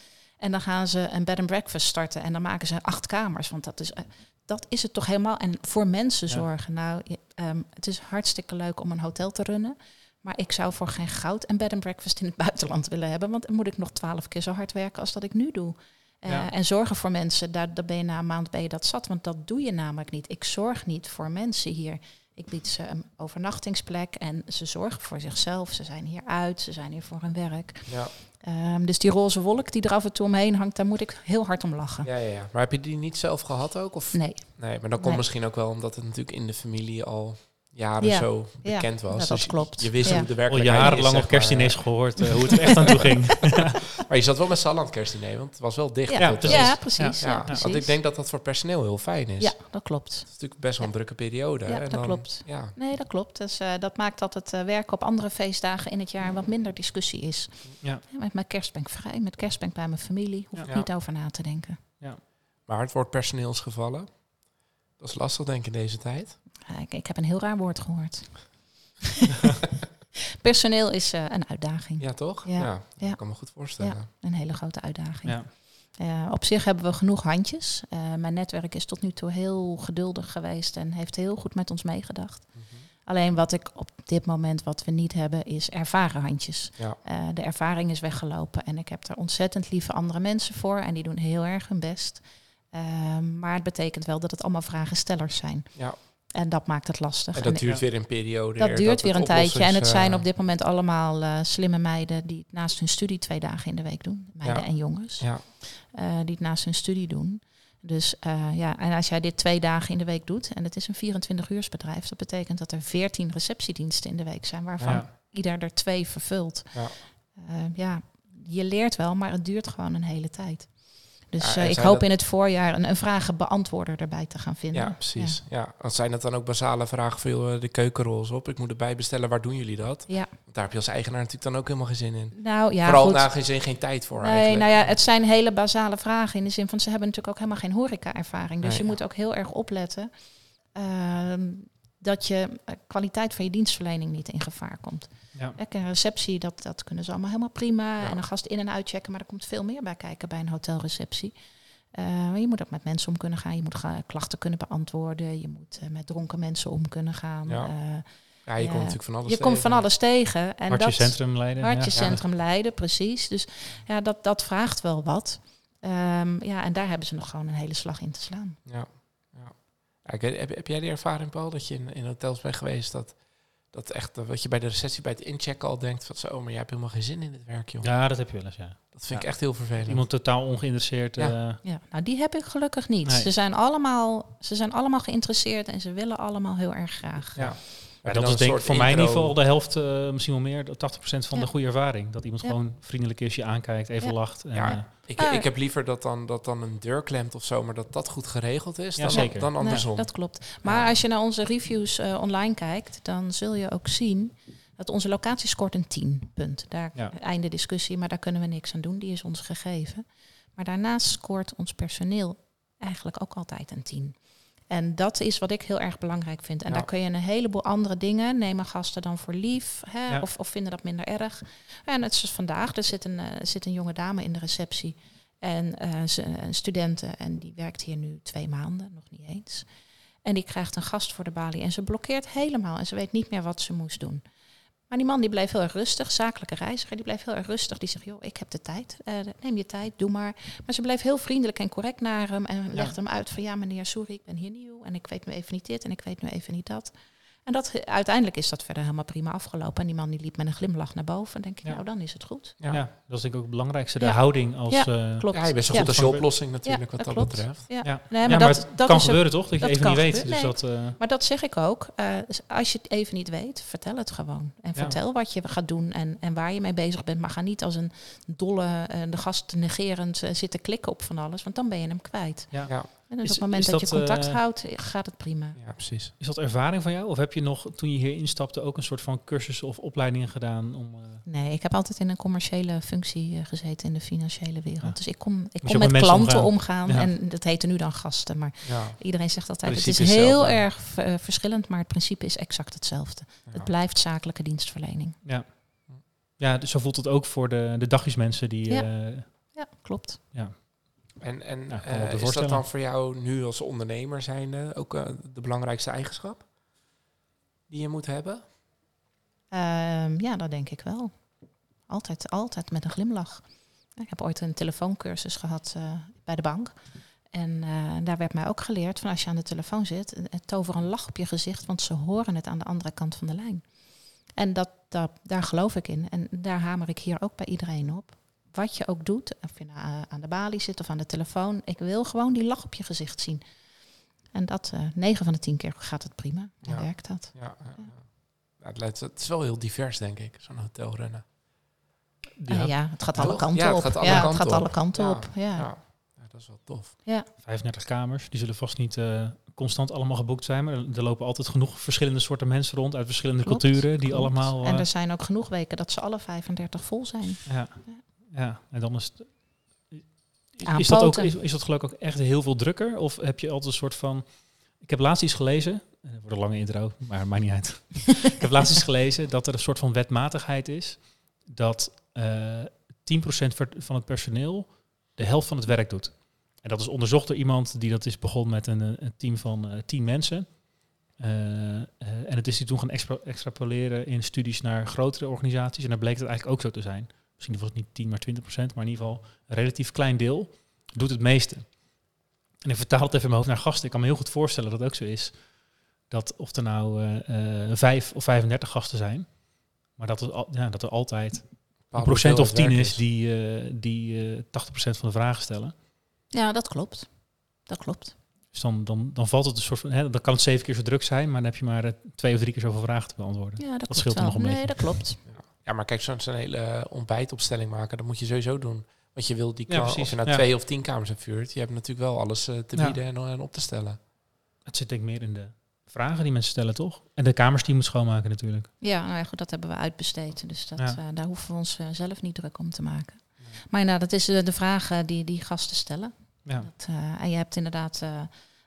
En dan gaan ze een bed and breakfast starten. En dan maken ze acht kamers. Want dat is, eh, dat is het toch helemaal. En voor mensen Ja. zorgen. Nou, je- ehm, het is hartstikke leuk om een hotel te runnen. Maar ik zou voor geen goud een bed and breakfast in het buitenland willen hebben. Want dan moet ik nog twaalf keer zo hard werken als dat ik nu doe. Eh, Ja. En zorgen voor mensen, daar, daar ben je na een maand ben je dat zat. Want dat doe je namelijk niet. Ik zorg niet voor mensen hier. Ik bied ze een overnachtingsplek en ze zorgen voor zichzelf. Ze zijn hier uit, ze zijn hier voor hun werk. Ja. Ehm, dus die roze wolk die er af en toe omheen hangt, daar moet ik heel hard om lachen. Ja, ja, ja. Maar heb je die niet zelf gehad ook? Of? Nee, Nee, maar dat komt Nee. misschien ook wel omdat het natuurlijk in de familie al jaren Ja. zo Ja, bekend was. dat- dat Dus je- klopt. Je wist Ja. hoe de Al werkelijkheid jarenlang is, op kerstdiners gehoord eh, hoe het er echt aan toe ging. Maar je zat wel met z'n allen aan het kerstdiner, want het was wel dicht. ja, Ja, precies. ja, precies. Ja, Ja, want ik denk dat dat voor personeel heel fijn is. ja, dat klopt. Het is natuurlijk best wel een drukke periode. Ja, en dat dan, klopt. Ja, Nee, dat klopt. Dus eh, dat maakt dat het eh, werken op andere feestdagen in het jaar wat minder discussie is. Ja. Ja, met mijn kerst ben ik vrij, met kerst ben ik bij mijn familie. Hoef Ja. ik niet over na te denken. maar het woord personeelsgevallen, dat is lastig denk ik in deze tijd. Ik, ik heb een heel raar woord gehoord. Personeel is eh, een uitdaging. Ja, toch? Ja. Ja. Ik kan me goed voorstellen. Een hele grote uitdaging. Ja. Eh, op zich hebben we genoeg handjes. Eh, mijn netwerk is tot nu toe heel geduldig geweest en heeft heel goed met ons meegedacht. Mhm. Alleen wat ik op dit moment wat we niet hebben is ervaren handjes. Ja. Eh, de ervaring is weggelopen en ik heb er ontzettend lieve andere mensen voor en die doen heel erg hun best. Ehm, maar het betekent wel dat het allemaal vragenstellers zijn. Ja. En dat maakt het lastig. En dat duurt weer een periode. dat duurt weer een tijdje. En het zijn eh, op dit moment allemaal eh, slimme meiden die het naast hun studie twee dagen in de week doen. Meiden Ja. en jongens. Ja, eh, die het naast hun studie doen. Dus eh, ja, en als jij dit twee dagen in de week doet, en het is een 24-uursbedrijf, dat betekent dat er 14 receptiediensten in de week zijn, waarvan Ja. ieder er twee vervult. Ja. Eh, ja, je leert wel, maar het duurt gewoon een hele tijd. Dus Ja, eh, ik hoop dat- in het voorjaar een, een vragenbeantwoorder erbij te gaan vinden. Ja, precies. Ja. Want zijn dat dan ook basale vragen voor joh, de keukenrols op? Ik moet erbij bestellen, waar doen jullie dat? Ja. Want daar heb je als eigenaar natuurlijk dan ook helemaal geen zin in. Nou ja, Vooral na geen zin, geen tijd voor Nee, eigenlijk. nou ja, het zijn hele basale vragen in de zin van ze hebben natuurlijk ook helemaal geen horeca-ervaring. Dus Nee, je ja. moet ook heel erg opletten ehm, dat je eh, kwaliteit van je dienstverlening niet in gevaar komt. Ja. Kijk, een receptie, dat, dat kunnen ze allemaal helemaal prima. Ja. En een gast in- en uitchecken, maar er komt veel meer bij kijken bij een hotelreceptie. Eh, je moet ook met mensen om kunnen gaan. Je moet klachten kunnen beantwoorden. Je moet eh, met dronken mensen om kunnen gaan. Ja. Eh, ja, je komt natuurlijk van alles je komt van tegen. alles tegen. En Hartje dat, Centrum Leiden. Hartje ja. Centrum Leiden, precies. Dus ja, dat, dat vraagt wel wat. Ehm, ja, en daar hebben ze nog gewoon een hele slag in te slaan. Ja. ja. Heb, heb jij die ervaring, Paul, dat je in, in hotels bent geweest dat, dat echt, eh, wat je bij de receptie bij het inchecken al denkt van zo, maar jij hebt helemaal geen zin in dit werk, joh. Ja, dat heb je wel eens, ja. Dat vind ik echt heel vervelend. Iemand totaal ongeïnteresseerd. Ja. eh, Ja, nou die heb ik gelukkig niet. Nee. Ze, zijn allemaal, ze zijn allemaal geïnteresseerd en ze willen allemaal heel erg graag. ja. Maar En dat dan is denk ik voor mij in ieder geval de helft, eh, misschien wel meer, 80% van Ja. de goede ervaring. Dat iemand Ja. gewoon vriendelijk is, je aankijkt, even Ja. lacht. En, Ja. eh, Ik, ik heb liever dat dan, dat dan een deur klemt of zo, maar dat dat goed geregeld is Ja, dan, zeker. dan Nee, andersom. dat klopt. Maar als je naar onze reviews eh, online kijkt, dan zul je ook zien dat onze locatie scoort een 10 punt. Daar Ja. einde discussie, maar daar kunnen we niks aan doen. Die is ons gegeven. Maar daarnaast scoort ons personeel eigenlijk ook altijd een 10. En dat is wat ik heel erg belangrijk vind. En Ja. daar kun je een heleboel andere dingen. Nemen gasten dan voor lief? Hè? Ja. Of, of vinden dat minder erg? En het is dus vandaag. Er zit een, eh, zit een jonge dame in de receptie. En eh, ze, een studenten. En die werkt hier nu twee maanden, nog niet eens. En die krijgt een gast voor de balie. En ze blokkeert helemaal. En ze weet niet meer wat ze moest doen. Maar die man die bleef heel erg rustig, zakelijke reiziger, die bleef heel erg rustig. Die zegt, joh, ik heb de tijd, Eh, neem je tijd, doe maar. Maar ze bleef heel vriendelijk en correct naar hem en legde hem uit van, ja meneer, sorry, ik ben hier nieuw en ik weet nu even niet dit en ik weet nu even niet dat. En dat, uiteindelijk is dat verder helemaal prima afgelopen. En die man die liep met een glimlach naar boven. En denk ik, Ja. nou dan is het goed. ja. Ja. dat is denk ik ook het belangrijkste. De Ja. houding als... Ja, eh, Klopt. Ja, je bent zo Ja. goed als je oplossing natuurlijk Ja, wat dat klopt. betreft. Ja. ja. Nee, Ja, maar maar dat, het dat kan gebeuren toch? Dat je even niet weet. Dus dat, eh, Maar dat zeg ik ook. Eh, als je het even niet weet, vertel het gewoon. En Ja. vertel wat je gaat doen en, en waar je mee bezig bent. Maar ga niet als een dolle, de gast negerend zitten klikken op van alles. Want dan ben je hem kwijt. ja. En dus Is- op het moment dat, dat, je contact eh, houdt, gaat het prima. ja, precies. Is dat ervaring van jou? Of heb je nog, toen je hier instapte, ook een soort van cursussen of opleidingen gedaan? Om, eh, Nee, ik heb altijd in een commerciële functie eh, gezeten in de financiële wereld. Ja. Dus ik kom, ik kom met klanten omgaan. omgaan. Ja. En dat heten nu dan gasten. Maar iedereen zegt altijd, het is heel erg verschillend. Maar het principe is exact hetzelfde. Het blijft zakelijke dienstverlening. ja. ja, dus zo voelt het ook voor de, de dagjesmensen die... Ja. eh, Ja, klopt. En, en Ja, eh, is dat dan voor jou nu als ondernemer zijnde ook eh, de belangrijkste eigenschap die je moet hebben? Ehm, ja, dat denk ik wel. Altijd, altijd met een glimlach. Ik heb ooit een telefooncursus gehad eh, bij de bank. En eh, daar werd mij ook geleerd van als je aan de telefoon zit, tover een lach op je gezicht, want ze horen het aan de andere kant van de lijn. En dat, dat, daar geloof ik in. En daar hamer ik hier ook bij iedereen op. Wat je ook doet, of je nou, eh, aan de balie zit of aan de telefoon, ik wil gewoon die lach op je gezicht zien. En dat, eh 9 van de 10 keer gaat het prima. Ja. werkt dat. Ja, ja, ja. Ja, het, lijkt- het is wel heel divers, denk ik, zo'n hotelrennen. Ja, ja, ja het gaat alle kanten Ja, het op. gaat alle ja, het gaat alle kanten Ja, op. Ja. Ja. Ja, dat is wel tof. 35 kamers. Die zullen vast niet eh, constant allemaal geboekt zijn. Maar er, lopen altijd genoeg verschillende soorten mensen rond uit verschillende Klopt, culturen. Die klopt. allemaal... En er zijn ook genoeg weken dat ze alle 35 vol zijn. Ja, ja. en dan is het. Is dat, ook, is, is dat ook echt heel veel drukker? Of heb je altijd een soort van. Ik heb laatst iets gelezen, eh, voor een lange intro, maar maakt niet uit. ik heb laatst iets gelezen dat er een soort van wetmatigheid is dat eh 10% ver- van het personeel de helft van het werk doet. En dat is onderzocht door iemand die dat is begonnen met een, eh, een team van eh 10 mensen. En het is die toen gaan extra extrapoleren in studies naar grotere organisaties. En daar bleek het eigenlijk ook zo te zijn. Misschien was het niet 10, maar 20 procent, maar in ieder geval een relatief klein deel doet het meeste. En ik vertaal het even in mijn hoofd naar gasten. Ik kan me heel goed voorstellen dat het ook zo is. Dat of er nou eh, eh, vijf of 35 gasten zijn, maar dat, het al, ja, dat er altijd een procent of tien is die, eh, die eh 80 procent van de vragen stellen. Ja, dat klopt. Dat klopt. Dus dan, dan, dan valt het een soort van, hè, dan kan het zeven keer zo druk zijn, maar dan heb je maar eh, twee of drie keer zoveel vragen te beantwoorden. Ja, dat, klopt scheelt er nog een nee, beetje. dat klopt. Ja, maar kijk, zo'n hele ontbijtopstelling maken, dat moet je sowieso doen. Want je wil die Ja, precies. of je nou Ja. twee of tien kamers hebt je hebt natuurlijk wel alles eh, te Ja. bieden en, en op te stellen. Het zit denk ik meer in de vragen die mensen stellen, toch? En de kamers die je moet schoonmaken natuurlijk. Ja, nou ja, goed, dat hebben we uitbesteed. Dus dat, Ja. eh, daar hoeven we ons eh, zelf niet druk om te maken. Maar inderdaad, dat is eh, de vragen die, die gasten stellen. Ja. Dat, eh, en je hebt inderdaad eh,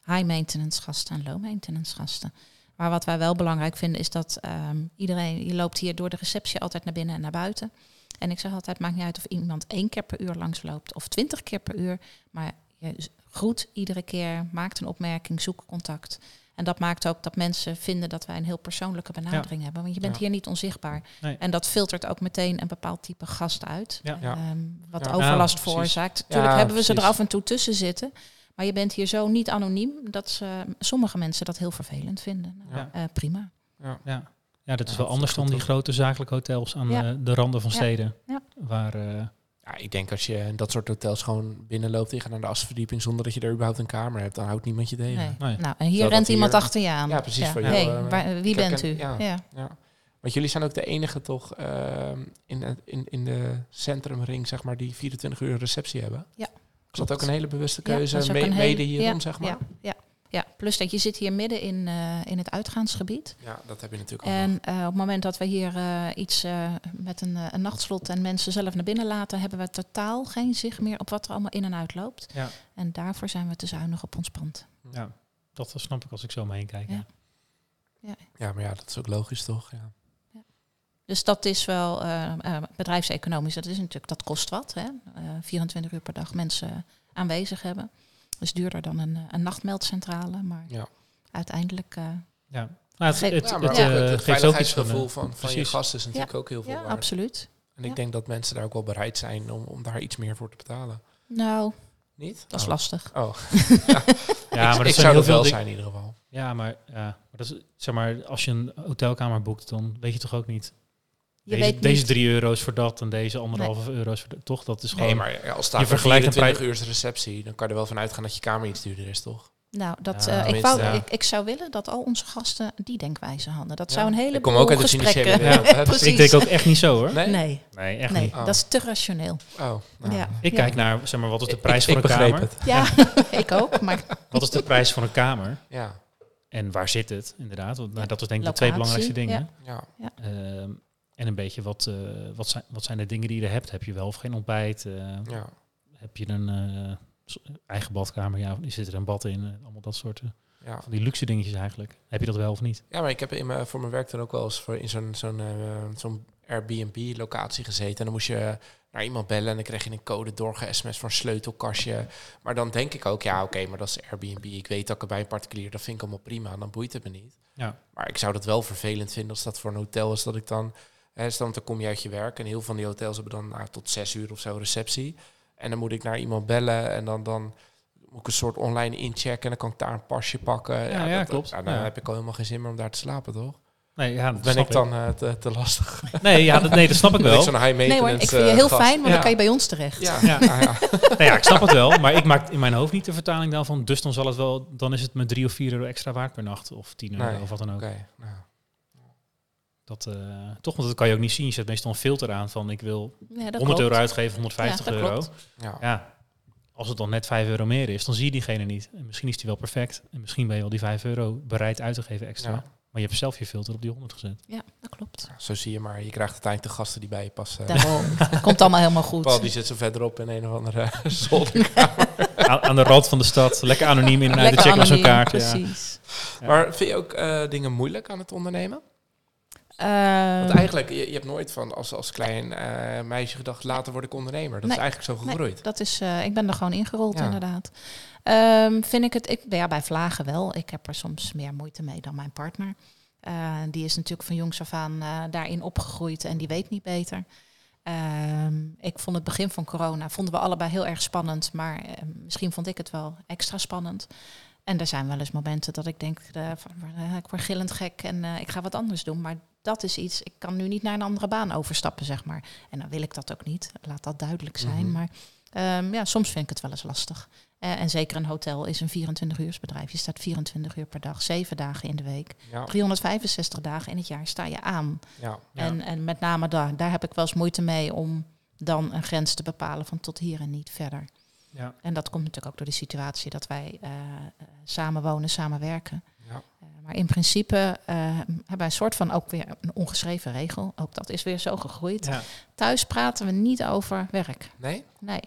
high maintenance gasten en low maintenance gasten. Maar wat wij wel belangrijk vinden is dat ehm, iedereen, je loopt hier door de receptie altijd naar binnen en naar buiten. En ik zeg altijd, maakt niet uit of iemand één keer per uur langsloopt of twintig keer per uur. Maar je groet iedere keer, maakt een opmerking, zoek contact. En dat maakt ook dat mensen vinden dat wij een heel persoonlijke benadering hebben. Want je bent Ja. hier niet onzichtbaar. Nee. En dat filtert ook meteen een bepaald type gast uit. Ja. Ehm, wat Ja. overlast veroorzaakt. Natuurlijk Ja, hebben we ze er af en toe tussen zitten. Maar je bent hier zo niet anoniem dat ze, sommige mensen dat heel vervelend vinden. Nou, Ja. eh, prima. Ja. Ja. ja, dat is Ja, wel dat anders is dan die grote zakelijke hotels aan Ja. eh, de randen van steden. Ja. Waar, eh, Ja, ik denk als je in dat soort hotels gewoon binnenloopt en je gaat naar de asverdieping zonder dat je er überhaupt een kamer hebt, dan houdt niemand je tegen. Nee. Nee. Nou, en hier Terwijl rent iemand hier- achter je aan. Ja, precies, voor jou, Hey, waar- wie kijk, bent en- u? ja. Ja. Ja. Want jullie zijn ook de enige toch ehm, in, in, in de centrumring, zeg maar, die 24 uur receptie hebben. Ja, dat ook een hele bewuste Ja, keuze, me- een mede hierom, ja, zeg maar? Ja, ja, ja, plus dat je zit hier midden in, eh, in het uitgaansgebied. Ja, dat heb je natuurlijk ook. En eh, op het moment dat we hier eh, iets eh, met een, een nachtslot en mensen zelf naar binnen laten, hebben we totaal geen zicht meer op wat er allemaal in en uit loopt. Ja. En daarvoor zijn we te zuinig op ons pand. ja, dat snap ik als ik zo om me heen kijk. Ja. Ja. Ja, maar ja, dat is ook logisch, toch? Ja. Dus dat is wel eh, eh, bedrijfseconomisch. Dat is natuurlijk, dat kost wat. Hè? Eh, 24 uur per dag mensen aanwezig hebben. Dat is duurder dan een, eh, een nachtmeldcentrale. Maar Ja. uiteindelijk. eh, Ja. Nou, het, het, Ja, maar het, eh, van... veiligheidsgevoel eh, van, van, je precies. gast is natuurlijk ook heel veel ja, waard. absoluut. En ik Ja. denk dat mensen daar ook wel bereid zijn om, om daar iets meer voor te betalen. Nou, Niet? dat is Oh. lastig. Oh, ja, ik, maar dat zou heel veel zijn in ieder geval. Ja, maar, ja, maar, dat is, zeg maar als je een hotelkamer boekt, dan weet je toch ook niet... Je deze, weet deze drie euro's voor dat en deze anderhalve euro's voor dat. Toch? Dat is gewoon... Nee, maar ja, als staat je vergelijkt een 24 uur receptie, dan kan je er wel van uitgaan dat je kamer iets duurder is, toch? Nou, dat, Ja, eh, ik, wou, ja. ik, ik zou willen dat al onze gasten die denkwijze hadden. Dat Ja. zou een Ik hele kom ook uit de gesprekken. precies. ik denk ook echt niet zo hoor. Nee? Nee, Nee, echt nee niet. Oh. dat is te rationeel. Oh, nou. Ja. Ik Ja. kijk naar, zeg maar, wat is de Ik- prijs ik, voor een kamer? het. Ja, ik ook. Maar Wat is de prijs voor een kamer? Ja, En waar zit het, inderdaad? Want, nou, dat is denk ik de twee belangrijkste dingen. ja. Ehm, en een beetje wat, eh, wat, zijn, wat zijn de dingen die je er hebt? Heb je wel of geen ontbijt? Eh, ja. heb je een eh, eigen badkamer? Ja, zit er een bad in? Allemaal dat soort Ja. van die luxe dingetjes eigenlijk. Heb je dat wel of niet? ja, maar ik heb in mijn, voor mijn werk dan ook wel eens voor in zo'n zo'n zo'n Airbnb-locatie gezeten. En dan moest je naar iemand bellen en dan kreeg je een code doorge-sms voor een sleutelkastje. Maar dan denk ik ook, ja oké, maar dat is Airbnb. Ik weet dat ik er bij een particulier, dat vind ik allemaal prima. Dan boeit het me niet. Ja. Maar ik zou dat wel vervelend vinden als dat voor een hotel is dat ik dan... Dan kom je uit je werk en heel veel van die hotels hebben dan nou, tot zes uur of zo receptie. En dan moet ik naar iemand bellen en dan, dan moet ik een soort online inchecken en dan kan ik daar een pasje pakken. Ja, ja, dat- klopt. ja, dan Ja. heb ik al helemaal geen zin meer om daar te slapen, toch? Nee, ja, dat ben ik dan eh, te, te lastig? Nee, ja, dat, nee, dat snap ik Ben ik wel. zo'n high nee hoor, ik vind je eh, heel gast? fijn, want ja. dan kan je bij ons terecht. Ja, Ja. ja. ja. Nou ja, ik snap het wel. Maar ik maak in mijn hoofd niet de vertaling dan van... dus dan zal het wel... dan is het me drie of vier euro extra waard per nacht. Of tien euro Nee, of wat dan ook. Nou. Dat, eh, toch, want dat kan je ook niet zien. Je zet meestal een filter aan van... ik wil Ja, dat 100 klopt. euro uitgeven, 150 Ja, dat euro. klopt. Ja. Ja, als het dan net 5 euro meer is, dan zie je diegene niet. En misschien is die wel perfect. En misschien ben je wel die 5 euro bereid uit te geven extra. Ja. Maar je hebt zelf je filter op die 100 gezet. Ja, dat klopt. Zo zie je maar. Je krijgt uiteindelijk de gasten die bij je passen. Daarom. Komt allemaal helemaal goed. Paul die zit zo verderop in een of andere zolder. aan, aan de rand van de stad, lekker anoniem in en uit de check met zo'n kaart. Ja. Precies. Ja. Maar vind je ook eh, dingen moeilijk aan het ondernemen? Ehm, Want eigenlijk, je, je hebt nooit van als, als klein eh, meisje gedacht, later word ik ondernemer. Dat Nee, is eigenlijk zo nee, gegroeid. dat is, eh, ik ben er gewoon ingerold, Ja. inderdaad. Ehm, vind ik het, ik, ja, bij vlagen wel. Ik heb er soms meer moeite mee dan mijn partner. Eh, die is natuurlijk van jongs af aan daarin opgegroeid en die weet niet beter. Ehm, ik vond het begin van corona, vonden we allebei heel erg spannend, maar misschien vond ik het wel extra spannend. En er zijn wel eens momenten dat ik denk, van, ik word gillend gek en ik ga wat anders doen. Maar dat is iets, ik kan nu niet naar een andere baan overstappen, zeg maar. En dan wil ik dat ook niet, laat dat duidelijk zijn. Mhm. Maar ehm, ja, soms vind ik het wel eens lastig. Eh, en zeker een hotel is een 24-uursbedrijf. Je staat 24 uur per dag, 7 dagen in de week. Ja, 365 dagen in het jaar sta je aan. ja. Ja. En, en met name daar, daar heb ik wel eens moeite mee om dan een grens te bepalen van tot hier en niet verder. Ja. En dat komt natuurlijk ook door de situatie dat wij uh, samen wonen, samen werken. Ja. Uh, maar in principe uh, hebben wij een soort van ook weer een ongeschreven regel. Ook dat is weer zo gegroeid. Ja. Thuis praten we niet over werk. Nee? Nee.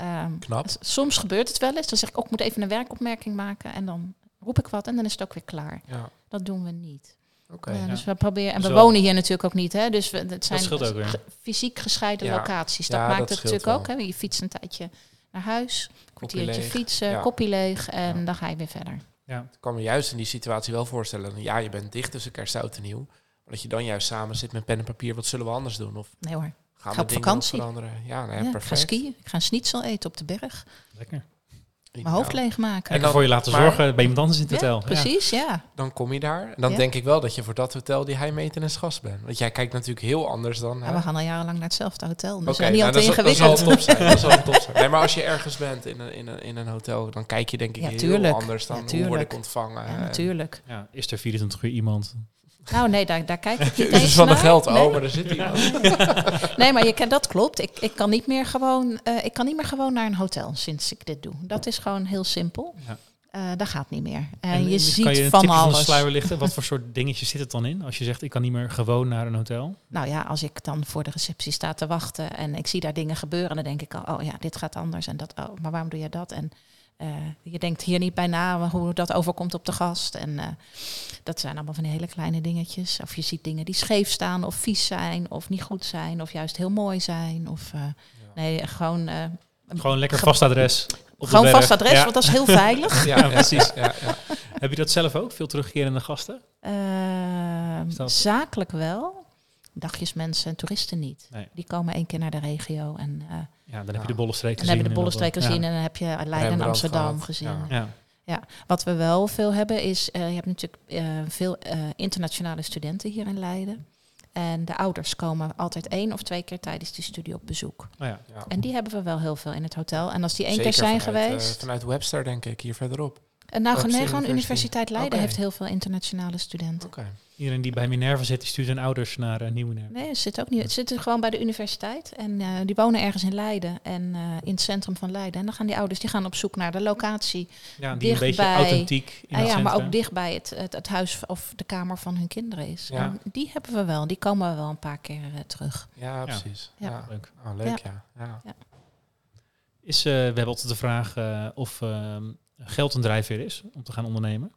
Um, Knap. Soms gebeurt het wel eens. Dan zeg ik ook, ik moet even een werkopmerking maken. En dan roep ik wat en dan is het ook weer klaar. Ja. Dat doen we niet. Okay, ja, ja. Dus we proberen, en Zo. we wonen hier natuurlijk ook niet, hè? Dus we, het zijn fysiek gescheiden Ja. locaties. Dat Ja, maakt dat het natuurlijk ook. Hè? Je fietst een tijdje naar huis, een kwartiertje leeg. fietsen, koppie leeg en dan ga je weer verder. Ja. Ik kan me juist in die situatie wel voorstellen. Ja, je bent dicht tussen kerst, oud en nieuw. Maar dat je dan juist samen zit met pen en papier. Wat zullen we anders doen? Of Nee hoor. gaan Ga we op dingen vakantie. veranderen? Ja, nee, Ja, ik ga perfect. skiën, ik ga een schnitzel eten op de berg, Lekker. Mijn hoofd leegmaken. En dan- voor je laten maar- zorgen bij iemand anders in het Ja, hotel. Ja. precies, ja. Dan kom je daar. En dan Ja. denk ik wel dat je voor dat hotel die high maintenance gast bent. Want jij kijkt natuurlijk heel anders dan... Hè? we gaan al jarenlang naar hetzelfde hotel. Dus niet nou, altijd dat, is- dat zal ingewikkeld. top zijn. Dat zal top zijn. Nee, maar als je ergens bent in een, in een, in een hotel, dan kijk je denk ik Ja, heel tuurlijk. anders dan Ja, hoe word ik ontvangen. Ja, En- natuurlijk. Ja, is er 24 uur iemand? Nou nee, daar, daar kijk ik niet eens van de geld, Nee. oh, maar er zit iemand. Nee, maar je, kan- dat klopt. Ik, ik, kan niet meer gewoon, eh, ik kan niet meer gewoon naar een hotel sinds ik dit doe. Dat is gewoon heel simpel. Ja. Eh, dat gaat niet meer. En, En je kan ziet je een van van de alles. sluier lichten? Wat voor soort dingetjes zit het dan in? Als je zegt, ik kan niet meer gewoon naar een hotel. Nou ja, als ik dan voor de receptie sta te wachten en ik zie daar dingen gebeuren, dan denk ik al, oh ja, dit gaat anders en dat, oh, maar waarom doe je dat? En je denkt hier niet bij na hoe dat overkomt op de gast. En eh, dat zijn allemaal van die hele kleine dingetjes. Of je ziet dingen die scheef staan, of vies zijn, of niet goed zijn, of juist heel mooi zijn. Of eh, nee, gewoon. eh, Gewoon lekker Ge- vast adres. Gewoon vast adres, Ja. want dat is heel veilig. Ja, Ja, precies. Ja, ja. Heb je dat zelf ook? Veel terugkerende gasten? Ehm, zakelijk wel. Dagjesmensen en toeristen niet. Nee. Die komen één keer naar de regio en, eh, Ja, dan heb je de Bollenstreek en gezien. hebben de en Bollenstreek dat- gezien ja. en dan heb je Leiden en Amsterdam gehad, gezien. ja. Ja. Wat we wel veel hebben is, eh, je hebt natuurlijk eh, veel eh, internationale studenten hier in Leiden. En de ouders komen altijd één of twee keer tijdens die studie op bezoek. Oh ja. Ja. En die hebben we wel heel veel in het hotel. En als die één Zeker keer zijn vanuit, geweest... vanuit Webster, denk ik, hier verderop. En nou, Webster nee, gewoon. Universiteit Leiden heeft heel veel internationale studenten. Oké. Iedereen die bij Minerva zit, die stuurt hun ouders naar uh, Nieuw Minerva. Nee, het zit ook niet. Het zit gewoon bij de universiteit. En eh, die wonen ergens in Leiden en eh, in het centrum van Leiden. En dan gaan die ouders die gaan op zoek naar de locatie. Ja, die een beetje dichtbij- authentiek in het ja, maar ook dichtbij het, het, het huis of de kamer van hun kinderen is. Ja. En die hebben we wel. Die komen we wel een paar keer eh, terug. Ja, precies. Ja. Ja. Leuk. Oh, leuk, ja. ja. Is, eh, we hebben altijd de vraag eh, of ehm, geld een drijfveer is om te gaan ondernemen.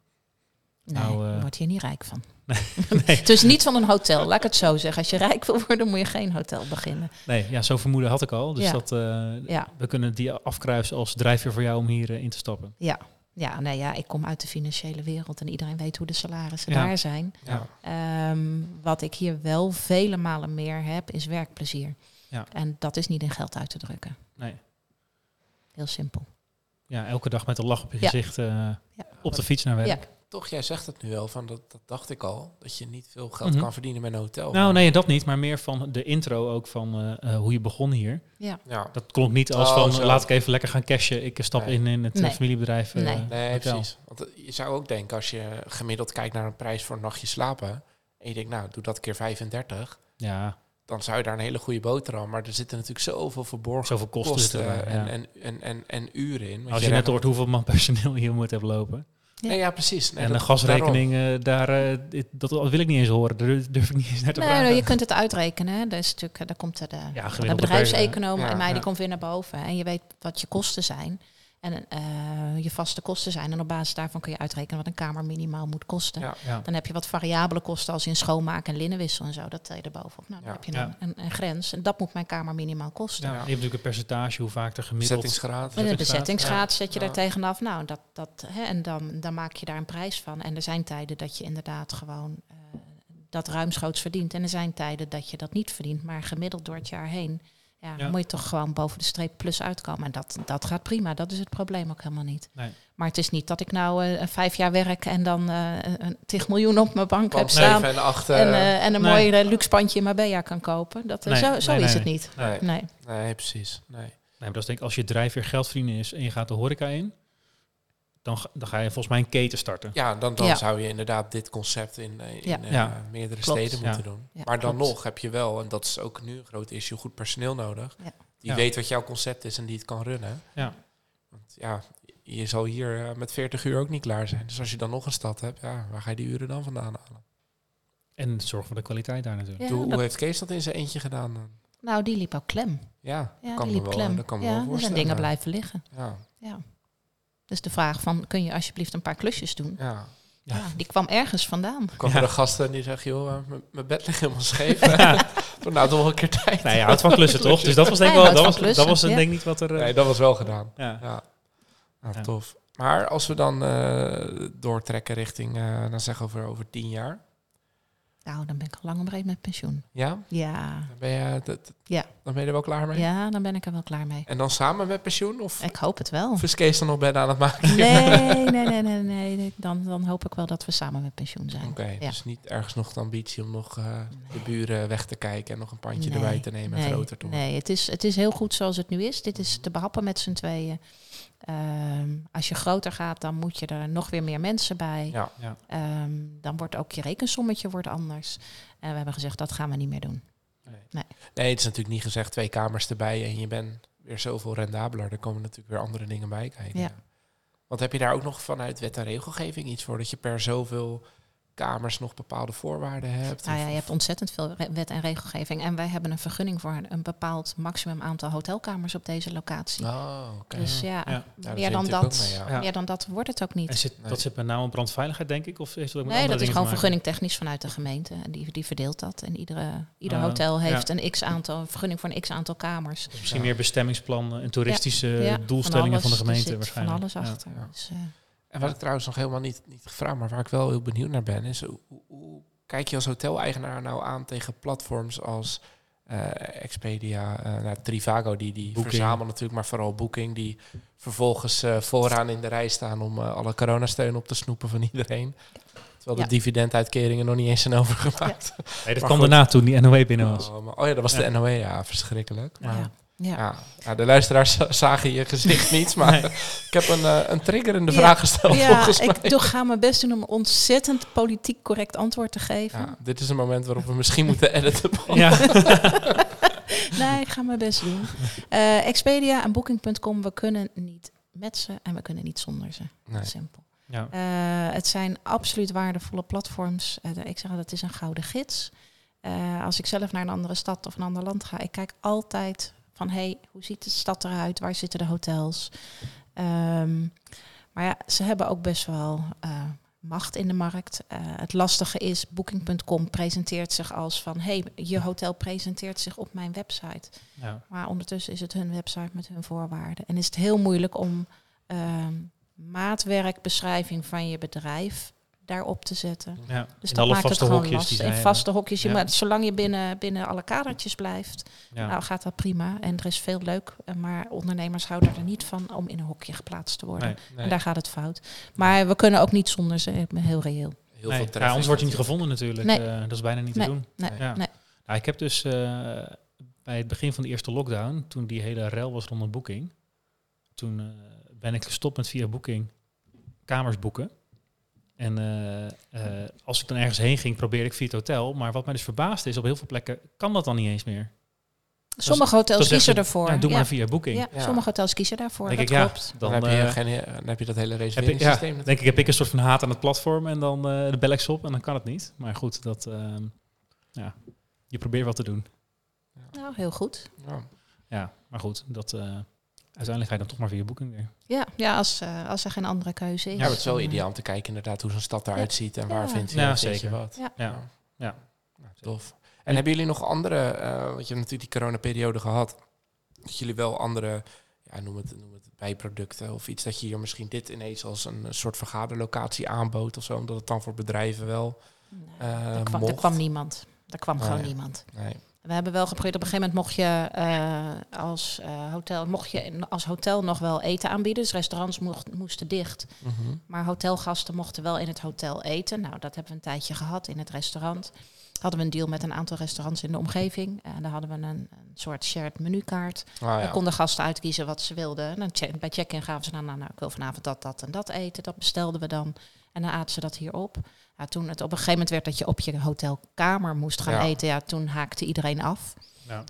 Nee, Nou, eh, je wordt hier niet rijk van. nee. Dus niet van een hotel, laat ik het zo zeggen. Als je rijk wil worden, moet je geen hotel beginnen. nee, ja, zo'n vermoeden had ik al. Dus Ja. dat, eh, Ja. we kunnen die afkruisen als drijfveer voor jou om hier eh, in te stappen. Ja. Ja, nee, ja, ik kom uit de financiële wereld en iedereen weet hoe de salarissen Ja. daar zijn. Ja. Ehm, wat ik hier wel vele malen meer heb, is werkplezier. Ja. En dat is niet in geld uit te drukken. Nee. Heel simpel. Ja, elke dag met een lach op je Ja. gezicht eh, op de fiets naar werk. Ja. Toch, jij zegt het nu wel, van dat, dat dacht ik al, dat je niet veel geld Mhm. kan verdienen met een hotel. Nou, nee, dat niet. Maar meer van de intro ook van eh, eh, hoe je begon hier. Ja. Ja. Dat klonk niet als Oh, van zo. laat ik even lekker gaan cashen. Ik stap Nee. in in het Nee. familiebedrijf. eh, Nee. Nee, hotel. precies. Want je zou ook denken, als je gemiddeld kijkt naar een prijs voor een nachtje slapen, en je denkt, nou, doe dat keer 35, Ja, dan zou je daar een hele goede boterham. Maar er zitten natuurlijk zoveel verborgen zoveel kosten, zitten er. en, ja. en, en, en, en uren in. Want Als je net hoort hoeveel man personeel hier moet hebben lopen. Ja. Nee, ja, precies. Nee, en dat- de gasrekening, eh, daar, eh, dat wil ik niet eens horen. Daar durf- ik niet eens naar te Nee, vragen. nou, je kunt het uitrekenen. hè. Dat is natuurlijk, eh, daar komt de, de, de bedrijfseconoom en mij, ja. die komt weer naar boven. En je weet wat je kosten zijn. En eh, je vaste kosten zijn. En op basis daarvan kun je uitrekenen wat een kamer minimaal moet kosten. Ja. Ja. Dan heb je wat variabele kosten als in schoonmaken en linnenwissel en zo. Dat tel je er bovenop. Nou, dan Ja. heb je Ja. een, een, een grens. En dat moet mijn kamer minimaal kosten. Ja, Ja. Je hebt natuurlijk een percentage hoe vaak er gemiddeld... Bezettingsgraad. En de Bezettingsgraad, bezettingsgraad zet je Ja. daar tegenaf. Nou, dat, dat, hè, en dan, dan maak je daar een prijs van. En er zijn tijden dat je inderdaad gewoon eh, dat ruimschoots verdient. En er zijn tijden dat je dat niet verdient. Maar gemiddeld door het jaar heen ja, Ja. moet je toch gewoon boven de streep plus uitkomen. En dat, dat gaat prima. Dat is het probleem ook helemaal niet. Nee. Maar het is niet dat ik nou eh, vijf jaar werk en dan eh, een, tig miljoen op mijn bank heb staan. 7 en 8. En, eh, en een nee. mooi luxe pandje in Marbella kan kopen. Dat, Nee, zo zo nee, is nee, het nee. niet. nee, Nee. nee, precies. Nee. Nee, maar dat is denk ik als je drijfveer geld verdienen is en je gaat de horeca in. Dan, ga- dan ga je volgens mij een keten starten. Ja, dan, dan Ja. zou je inderdaad dit concept in, eh, in Ja. eh, Ja. meerdere Klopt. steden Ja. moeten doen. Ja, maar dan klopt. nog heb je wel, en dat is ook nu een groot issue, goed personeel nodig. Ja. Die Ja. weet wat jouw concept is en die het kan runnen. Ja. Want ja, je zal hier eh, met 40 uur ook niet klaar zijn. Dus als je dan nog een stad hebt, ja, waar ga je die uren dan vandaan halen? En zorg voor de kwaliteit daar natuurlijk. Ja, Hoe, dat- hoe heeft Kees dat in zijn eentje gedaan dan? nou, die liep ook klem. Ja, Ja, kan die liep wel, klem. dat kan me wel er zijn voorstellen. dingen blijven liggen. Ja, Ja. Dus de vraag van, kun je alsjeblieft een paar klusjes doen? ja. Ja. Ja. die kwam ergens vandaan. Kwam Ja. er een gast en die zegt, joh, eh, mijn bed ligt helemaal scheef. Toen nou toch wel een keer tijd. Nee, je houdt van klussen toch? Dus dat was denk ik wel, dat was, dat was denk ik ja. niet wat er... eh, Nee, dat was wel gedaan. ja. Ja, nou, Ja. tof. Maar als we dan eh, doortrekken richting, eh dan zeggen we over, over tien jaar. Nou, dan ben ik al lang en breed met pensioen. Ja, Ja, dan ben je, dat, Ja. dan ben je er wel klaar mee? ja dan ben ik er wel klaar mee. En dan samen met pensioen? Of, Ik hoop het wel. of is Kees dan nog bijna aan het maken? Nee, nee, nee, nee, nee. Dan, dan hoop ik wel dat we samen met pensioen zijn. Oké, Ja. dus niet ergens nog de ambitie om nog eh, de buren weg te kijken en nog een pandje Nee, erbij te nemen en nee, groter te worden. Nee, het is, het is heel goed zoals het nu is. Dit is te behappen met z'n tweeën. Ehm, als je groter gaat, dan moet je er nog weer meer mensen bij. Ja. Ja. Ehm, dan wordt ook je rekensommetje wordt anders. En we hebben gezegd, dat gaan we niet meer doen. Nee, het is natuurlijk niet gezegd twee kamers erbij en je bent weer zoveel rendabeler. Er komen natuurlijk weer andere dingen bij kijken. Ja. Want heb je daar ook nog vanuit wet en regelgeving iets voor? Dat je per zoveel kamers nog bepaalde voorwaarden hebt? Nou ja, je hebt ontzettend veel wet en regelgeving. En wij hebben een vergunning voor een, bepaald maximum aantal hotelkamers op deze locatie. Oh, oké. Dus ja, zit meer, dan dat, mee, ja. Meer dan dat wordt het ook En niet. zit, Nee. dat zit met name op brandveiligheid, denk ik? Of heeft dat ook met Nee, dat is gewoon vergunning technisch vanuit de gemeente. En die, die verdeelt dat. En iedere, ieder Ah, hotel heeft ja. een x aantal, een vergunning voor een x aantal kamers. Dus misschien meer bestemmingsplan en toeristische Ja, doelstellingen van, alles. de gemeente Er zit van waarschijnlijk. alles achter. Ja. Dus, eh, En wat ik trouwens nog helemaal niet, niet gevraagd, maar waar ik wel heel benieuwd naar ben, is hoe, kijk je als hoteleigenaar nou aan tegen platforms als eh, Expedia, eh nou, Trivago, die, die Booking. verzamelen natuurlijk, maar vooral Booking, die vervolgens eh, vooraan in de rij staan om alle coronasteun op te snoepen van iedereen. Terwijl Ja. de dividenduitkeringen nog niet eens zijn overgemaakt. Nee, dat kwam daarna toen die NOE binnen was. Oh, maar- oh ja, dat was Ja. de NOE, ja, verschrikkelijk. Maar, ja. Ja. de luisteraars za- zagen je gezicht niet, maar Nee. ik heb een, eh, een triggerende Ja. vraag gesteld Ja, volgens mij. ik doe, ga mijn best doen om een ontzettend politiek correct antwoord te geven. Ja, dit is een moment waarop we misschien moeten editen. Ja. Nee, ik ga mijn best doen. Eh, Expedia en Booking.com, we kunnen niet met ze en we kunnen niet zonder ze. Nee. Simpel. ja. Eh, het zijn absoluut waardevolle platforms. Eh, ik zeg dat is een gouden gids. Eh, als ik zelf naar een andere stad of een ander land ga, ik kijk altijd van hey, hoe ziet de stad eruit? Waar zitten de hotels? Ehm, maar ja, ze hebben ook best wel eh, macht in de markt. Eh, het lastige is, Booking.com presenteert zich als van hey, je hotel presenteert zich op mijn website. ja. Maar ondertussen is het hun website met hun voorwaarden. En is het heel moeilijk om ehm maatwerkbeschrijving van je bedrijf daarop te zetten. ja. Dus In dat alle maakt het vaste gewoon hokjes die lastig. In vaste hokjes. Ja. moet- zolang je binnen, binnen alle kadertjes blijft, Ja. nou gaat dat prima. En er is veel leuk. eh, Maar ondernemers houden er niet van om in een hokje geplaatst te worden. Nee. Nee, En daar gaat het fout. Maar we kunnen ook niet zonder ze. Ben heel reëel. heel Nee, veel ja, anders wordt je niet gevonden natuurlijk. Nee. Eh, dat is bijna niet Nee. te doen. Nee, Nee. Ja. nee. Nou, ik heb dus eh, bij het begin van de eerste lockdown, toen die hele rel was rondom boeking, toen eh, ben ik gestopt met via boeking kamers boeken. En eh, eh, als ik dan ergens heen ging, probeerde ik via het hotel. Maar wat mij dus verbaasde is, op heel veel plekken kan dat dan niet eens meer. Sommige hotels kiezen ze, ervoor. Ja, doe ja. maar via boeking. Ja, Ja. sommige hotels kiezen daarvoor. denk dat ik, ja, klopt. Dan, dan, heb je eh, geen, dan heb je dat hele ik, reserveringssysteem. denk ik, heb ik een soort van haat aan het platform en dan eh de bel ik ze op en dan kan het niet. Maar goed, dat, ehm, ja, je probeert wat te doen. Nou, heel goed. Ja. Ja, maar goed, dat, eh, uiteindelijk ga je dan toch maar via boeking weer. Ja, ja als, eh, als er geen andere keuze is. Ja, het is wel ideaal om te kijken inderdaad hoe zo'n stad eruit ziet en waar Ja. vindt je, Ja, vind je zeker. wat. Ja. Ja. Ja. Nou, tof. En hebben jullie nog andere, eh, want je hebt natuurlijk die coronaperiode gehad, dat jullie wel andere, ja, noem het, noem het bijproducten of iets dat je hier misschien dit ineens als een soort vergaderlocatie aanbood of zo, omdat het dan voor bedrijven wel, Nee, eh, er, kwam, er niemand. Er kwam gewoon niemand. nee. We hebben wel geprobeerd, op een gegeven moment mocht je, uh, als, uh, hotel, mocht je als hotel nog wel eten aanbieden. Dus restaurants mocht, moesten dicht. Mm -hmm. Maar hotelgasten mochten wel in het hotel eten. Nou, dat hebben we een tijdje gehad in het restaurant. Hadden we een deal met een aantal restaurants in de omgeving. En daar hadden we een, een soort shared menukaart. Oh, ja. Daar konden gasten uitkiezen wat ze wilden. En dan check, bij check-in gaven ze dan, nou, nou, ik wil vanavond dat, dat en dat eten. Dat bestelden we dan. En dan aten ze dat hier op. Ja, toen het op een gegeven moment werd dat je op je hotelkamer moest gaan eten, ja, toen haakte iedereen af. Ja.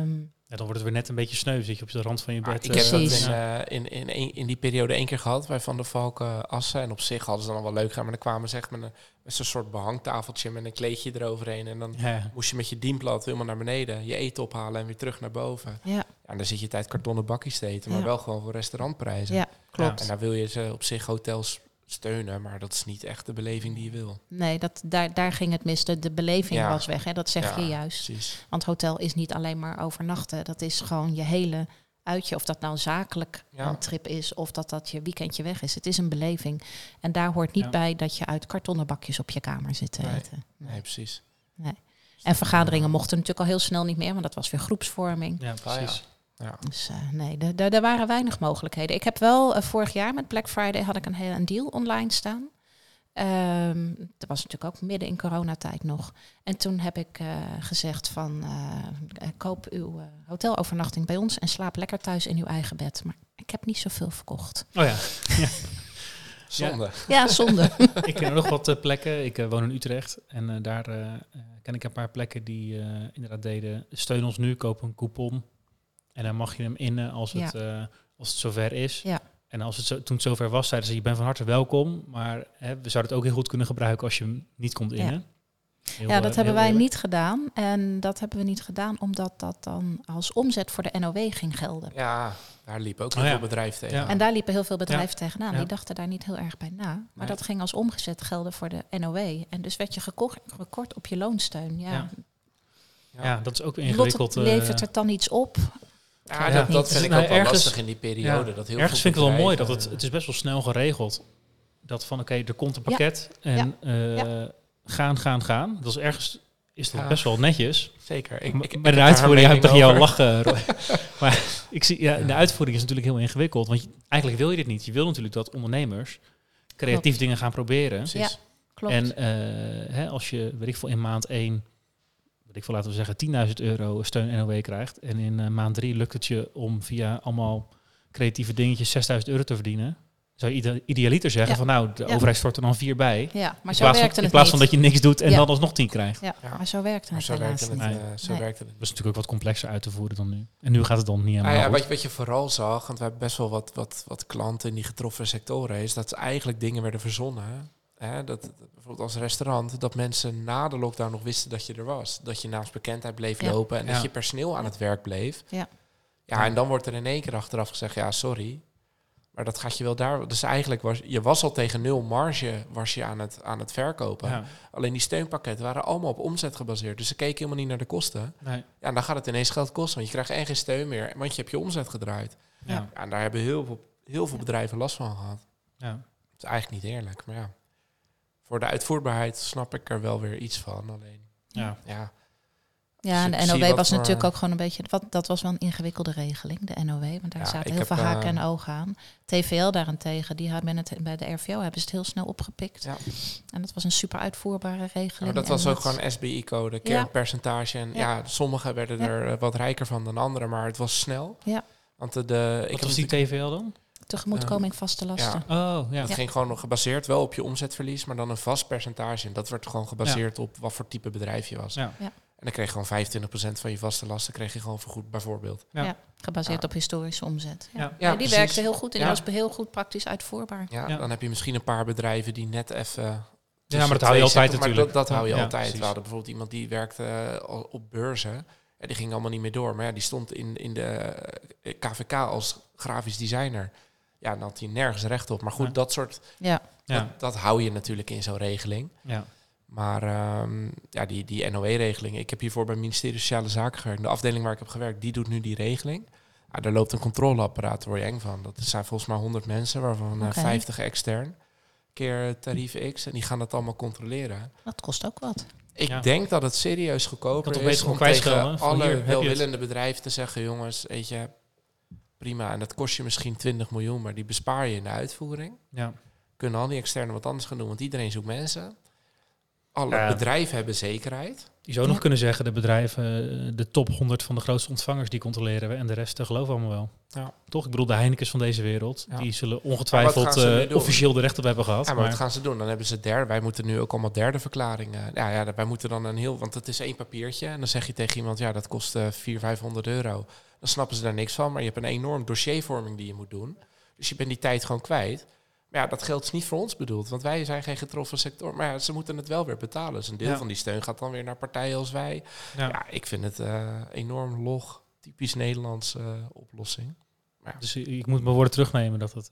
Um, ja, dan wordt het weer net een beetje sneu, zit je op de rand van je bed. ik heb dat in, uh, in, in, in, die periode één keer gehad, bij Van de Valken Assen. En op zich hadden ze dan wel leuk gedaan, maar dan kwamen ze echt met een, met een soort behangtafeltje met een kleedje eroverheen. En dan moest je met je dienblad helemaal naar beneden, je eten ophalen en weer terug naar boven. Ja. ja en dan zit je tijd kartonnen bakjes te eten, maar wel gewoon voor restaurantprijzen. Ja, klopt. En daar wil je ze op zich hotels steunen, maar dat is niet echt de beleving die je wil. Nee, dat, daar, daar ging het mis. De, de beleving was weg, hè? dat zeg je juist. Precies. Want hotel is niet alleen maar overnachten. Dat is gewoon je hele uitje. Of dat nou zakelijk een trip is of dat dat je weekendje weg is. Het is een beleving. En daar hoort niet bij dat je uit kartonnen bakjes op je kamer zit te nee. eten. Nee, nee precies. Nee. En vergaderingen mochten natuurlijk al heel snel niet meer, want dat was weer groepsvorming. Ja, precies. Ja. Dus uh, nee, er waren weinig mogelijkheden. Ik heb wel uh, vorig jaar met Black Friday had ik een, heel, een deal online staan. Um, dat was natuurlijk ook midden in coronatijd nog. En toen heb ik uh, gezegd van koop uw hotelovernachting bij ons en slaap lekker thuis in uw eigen bed. Maar ik heb niet zoveel verkocht. Oh ja. ja. Zonde. Ja, zonde. ik ken nog wat plekken. Ik woon in Utrecht en daar ken ik een paar plekken die inderdaad deden. Steun ons nu, koop een coupon en dan mag je hem innen als het, uh, als het zover is. Ja. En als het zo, toen het zover was, zeiden ze, je bent van harte welkom. Maar hè, we zouden het ook heel goed kunnen gebruiken als je hem niet komt innen. Ja, ja dat uh, hebben wij eerlijk. niet gedaan. En dat hebben we niet gedaan omdat dat dan als omzet voor de NOW ging gelden. Ja, daar liep ook heel oh, ja. veel bedrijven tegen. Ja. En daar liepen heel veel bedrijven tegenaan. Die dachten daar niet heel erg bij na. Maar nee. dat ging als omgezet gelden voor de NOW. En dus werd je gekort, gekort op je loonsteun. Ja. Ja. dat is ook ingewikkeld. Lot levert het dan iets op? Ja, dat, dat vind ik ook wel ergens, lastig in die periode. Ja, dat heel ergens vind ik het wel mooi dat het, het is best wel snel geregeld. Dat van oké, er komt een pakket en uh, gaan, gaan, gaan. Dat is ergens is dat best wel netjes. Zeker. Ik, ik, bij de uitvoering heb ik toch jou lachen. maar ik zie, ja, de uitvoering is natuurlijk heel ingewikkeld. Want je, eigenlijk wil je dit niet. Je wil natuurlijk dat ondernemers creatief klopt. dingen gaan proberen. Precies. Ja, klopt. En uh, hè, als je, weet ik veel, in maand 1 ik wil laten we zeggen 10.000 euro steun NOW krijgt. En in uh, maand drie lukt het je om via allemaal creatieve dingetjes 6.000 euro te verdienen. Zou je idealiter zeggen ja. van nou, de ja. overheid stort er dan vier bij. Ja, maar zo werkt het In plaats van dat je niks doet en ja. dan alsnog tien krijgt. Ja, maar zo werkt het zo werkt het, nee. uh, zo nee. werkt het. Dat is natuurlijk ook wat complexer uit te voeren dan nu. En nu gaat het dan niet helemaal ah, ja, wat, je, wat je vooral zag, want we hebben best wel wat, wat, wat klanten in die getroffen sectoren, is dat eigenlijk dingen werden verzonnen Hè, dat, bijvoorbeeld als restaurant, dat mensen na de lockdown nog wisten dat je er was. Dat je naast bekendheid bleef ja. lopen en ja. dat je personeel aan het werk bleef. Ja. ja, en dan wordt er in één keer achteraf gezegd, ja, sorry. Maar dat gaat je wel daar. Dus eigenlijk was je was al tegen nul marge was je aan het, aan het verkopen. Ja. Alleen die steunpakketten waren allemaal op omzet gebaseerd. Dus ze keken helemaal niet naar de kosten. Nee. Ja, en dan gaat het ineens geld kosten. Want je krijgt één geen steun meer. Want je hebt je omzet gedraaid. Ja. ja en daar hebben heel veel, heel veel bedrijven last van gehad. Ja. Het is eigenlijk niet eerlijk, maar ja voor de uitvoerbaarheid snap ik er wel weer iets van. Alleen, ja. ja. Ja, en de NOW was natuurlijk ook gewoon een beetje, wat, dat was wel een ingewikkelde regeling, de NOW, want daar ja, zaten heel veel haken uh, en ogen aan. TVL daarentegen, die hadden het, bij de RVO hebben ze het heel snel opgepikt. Ja. En dat was een super uitvoerbare regeling. Maar dat was ook dat, gewoon SBI-code, kernpercentage. En ja, ja sommigen werden er wat rijker van dan anderen, maar het was snel. Ja. Want de, de wat was die TVL dan? Tegemoetkoming vaste lasten. Ja. Oh, ja. Dat ging gewoon nog gebaseerd wel op je omzetverlies, maar dan een vast percentage. En dat werd gewoon gebaseerd op wat voor type bedrijf je was. Ja. En dan kreeg je gewoon 25% van je vaste lasten kreeg je gewoon vergoed, bijvoorbeeld. Ja, gebaseerd op historische omzet. Ja, ja. die werkte heel goed en was heel goed praktisch uitvoerbaar. Ja, dan heb je misschien een paar bedrijven die net even... Ja, maar dat hou je altijd zetten, natuurlijk. Dat, dat hou je altijd. We hadden bijvoorbeeld iemand die werkte uh, op beurzen. En die ging allemaal niet meer door. Maar ja, die stond in, in de KVK als grafisch designer ja, dan had hij nergens recht op. Maar goed, ja. dat soort... Ja. Dat, ja. dat hou je natuurlijk in zo'n regeling. Ja. Maar um, ja, die, die NOE-regeling. Ik heb hiervoor bij het ministerie Sociale Zaken gewerkt. De afdeling waar ik heb gewerkt, die doet nu die regeling. Ja, daar loopt een controleapparaat, daar word je eng van. Dat zijn volgens mij 100 mensen, waarvan okay. 50 extern. keer tarief X en die gaan dat allemaal controleren. Dat kost ook wat. Ik Ja. denk dat het serieus goedkoper is om gewoon tegen alle welwillende bedrijven te zeggen, jongens, weet je, prima. En dat kost je misschien 20 miljoen, maar die bespaar je in de uitvoering. Ja. Kunnen al die externe wat anders gaan doen, want iedereen zoekt mensen. Alle Ja. bedrijven hebben zekerheid. Je zou Ja. nog kunnen zeggen, de bedrijven, eh, de top 100 van de grootste ontvangers, die controleren we. En de rest geloven allemaal wel. Ja. Toch? Ik bedoel, de Heinekens van deze wereld, Ja. die zullen ongetwijfeld eh, officieel de recht op hebben gehad. Ja, maar, maar wat gaan ze doen? Dan hebben ze derde. Wij moeten nu ook allemaal derde verklaringen. Ja, ja, wij moeten dan een heel... Want het is één papiertje. En dan zeg je tegen iemand, ja, dat kost eh 400, 500 euro. Dan snappen ze daar niks van. Maar je hebt een enorm dossiervorming die je moet doen. Dus je bent die tijd gewoon kwijt. Maar ja, dat geld is niet voor ons bedoeld. Want wij zijn geen getroffen sector. Maar ja, ze moeten het wel weer betalen. Dus een deel Ja. van die steun gaat dan weer naar partijen als wij. ja. Ja, ik vind het eh, enorm log. Typisch Nederlandse eh, oplossing. Dus ik moet mijn woorden terugnemen dat het...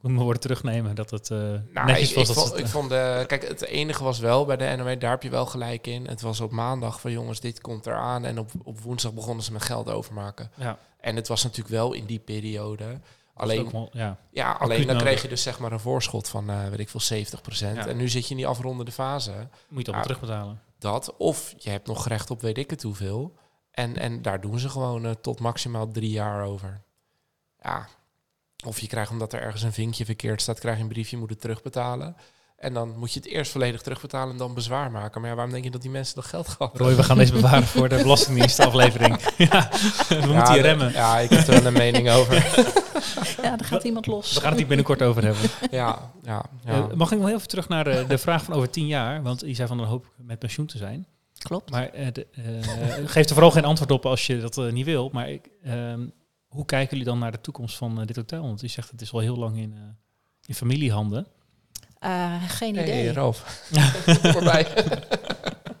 moet mijn woorden terugnemen dat het eh, Nou, netjes ik, was. ik, dat vond, het, ik vond de, kijk, het enige was wel bij de NOW, daar heb je wel gelijk in. Het was op maandag van jongens, dit komt eraan. En op, op woensdag begonnen ze met geld overmaken. ja, En het was natuurlijk wel in die periode. Alleen, wel- ja. ja, alleen dan kreeg je dus zeg maar een voorschot van, eh weet ik veel, 70%. Ja. En nu zit je in die afrondende fase. moet je het allemaal Ja. terugbetalen. Dat, of je hebt nog gerecht op weet ik het hoeveel. En, en daar doen ze gewoon eh, tot maximaal drie jaar over. Ja. Of je krijgt, omdat er ergens een vinkje verkeerd staat, krijg je een briefje, je moet het terugbetalen. En dan moet je het eerst volledig terugbetalen en dan bezwaar maken. Maar ja, waarom denk je dat die mensen dat geld gehad Roy, we gaan deze bewaren voor de Belastingdienst aflevering. ja, we moeten hier remmen. Ja, ik heb er wel een mening over. Ja, er gaat iemand los. We gaan het hier binnenkort over hebben. Ja, ja, ja. Eh, mag ik nog heel even terug naar de, de vraag van over tien jaar? Want je zei van dan hoop ik met pensioen te zijn. Klopt. Maar eh, de, eh, geef er vooral geen antwoord op als je dat niet wil. Maar ik, ehm, hoe kijken jullie dan naar de toekomst van eh, dit hotel? Want je zegt het is al heel lang in, eh, in familiehanden. Eh, geen idee. Hey, Ralf. Voorbij.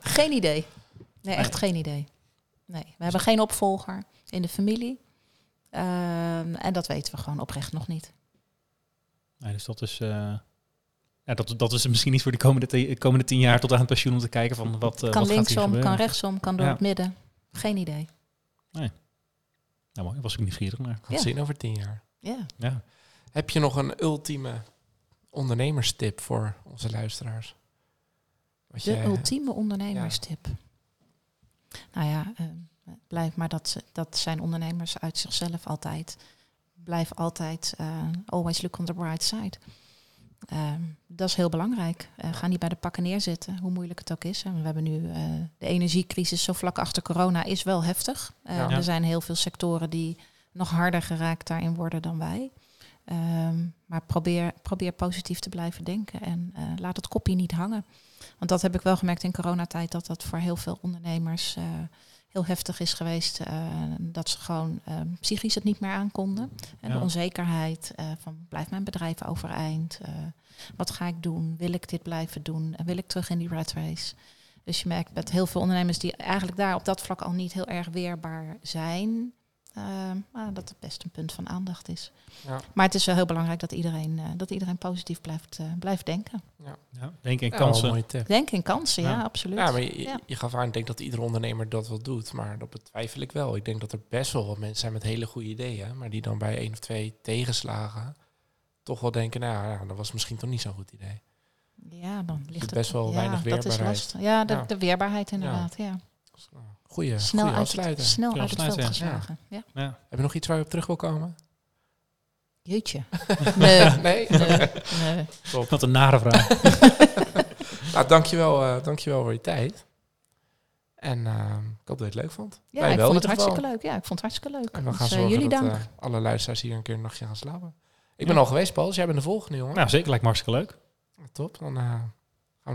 Geen idee. Nee, echt geen idee. Nee, we hebben geen opvolger in de familie. Ehm, en dat weten we gewoon oprecht nog niet. Nee, dus dat is, eh, ja, dat, dat is misschien niet voor de komende, komende tien jaar tot aan het pensioen om te kijken van wat, eh, kan wat gaat hier linksom, kan rechtsom, kan door Ja. het midden. Geen idee. Nou, mooi, was ik nieuwsgierig naar. Ja. zien over tien jaar. Ja. Ja. Heb je nog een ultieme ondernemerstip voor onze luisteraars? Wat De je- ultieme ondernemerstip. Nou ja, eh, blijf maar dat, ze- dat zijn ondernemers uit zichzelf altijd. Blijf altijd eh, always look on the bright side. Ehm, dat is heel belangrijk. Eh, ga niet bij de pakken neerzitten, hoe moeilijk het ook is. En we hebben nu eh, de energiecrisis zo vlak achter corona is wel heftig. Eh, Ja. Er zijn heel veel sectoren die nog harder geraakt daarin worden dan wij. Ehm, maar probeer, probeer positief te blijven denken en laat het kopje niet hangen. Want dat heb ik wel gemerkt in coronatijd, dat dat voor heel veel ondernemers heel heftig is geweest. eh, dat ze gewoon eh, psychisch het niet meer aankonden. En Ja. de onzekerheid eh, van blijft mijn bedrijf overeind? Wat ga ik doen? Wil ik dit blijven doen? En wil ik terug in die rat race? Dus je merkt met heel veel ondernemers die eigenlijk daar op dat vlak al niet heel erg weerbaar zijn. Maar dat het best een punt van aandacht is. Ja. Maar het is wel heel belangrijk dat iedereen, eh, dat iedereen positief blijft, eh, blijft denken. Ja, denk in Ja, wel een kansen. Denk in kansen, ja, Ja. absoluut. Ja, maar je, gaf aan, ik denk dat iedere ondernemer dat wel doet, maar dat betwijfel ik wel. Ik denk dat er best wel wat mensen zijn met hele goede ideeën, maar die dan bij één of twee tegenslagen toch wel denken, nou ja, dat was misschien toch niet zo'n goed idee. Ja, dan ligt het best wel ja, weinig dat is weerbaarheid. lastig. Ja, de, Ja. de weerbaarheid inderdaad. Ja. Goeie, Snel, goeie uit het, afsluiter. snel uit het veld ja. geslagen. Ja. Ja. Heb je nog iets waar je op terug wil komen? Jeetje. Nee. nee? nee, nee. Wat een nare vraag. Nou, dankjewel, eh dankjewel voor je tijd. En eh, ik hoop dat je het leuk vond. Ja, Wij ik wel vond het hartstikke leuk. Ja, ik vond het hartstikke leuk. En we gaan Dus, eh, jullie dat dank. eh, alle luisteraars hier een keer een nachtje gaan slapen. Ik Ja. ben al geweest, Paul, dus jij bent de volgende, jongen. nou, zeker lijkt me hartstikke leuk. Top, dan eh,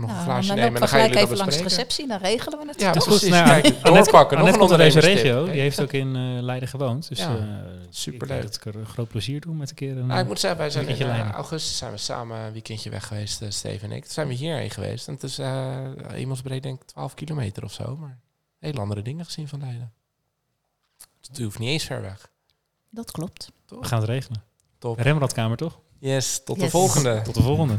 gaan we nog Nou, een glaasje dan nemen en dan gaan jullie dat even langs de bespreken. receptie, dan regelen we het. Ja, toch? precies. Nou ja, Kijk, Annette- doorpakken. Nog Annette een komt uit deze regio. Die heeft ook in eh, Leiden gewoond. Dus Ja, eh, superleuk. Ik denk dat ik er een groot plezier doe met een keer. Een, Nou, ik moet zeggen, wij zijn in Leiden. augustus zijn we samen een weekendje weg geweest, Steven en ik. Toen zijn we hierheen geweest. En het is uh, hemelsbreed denk ik 12 kilometer of zo. Maar hele andere dingen gezien van Leiden. Het hoeft niet eens ver weg. Dat klopt. we gaan het regelen. Top. Rembrandtkamer toch? Yes, tot de volgende. Tot de volgende.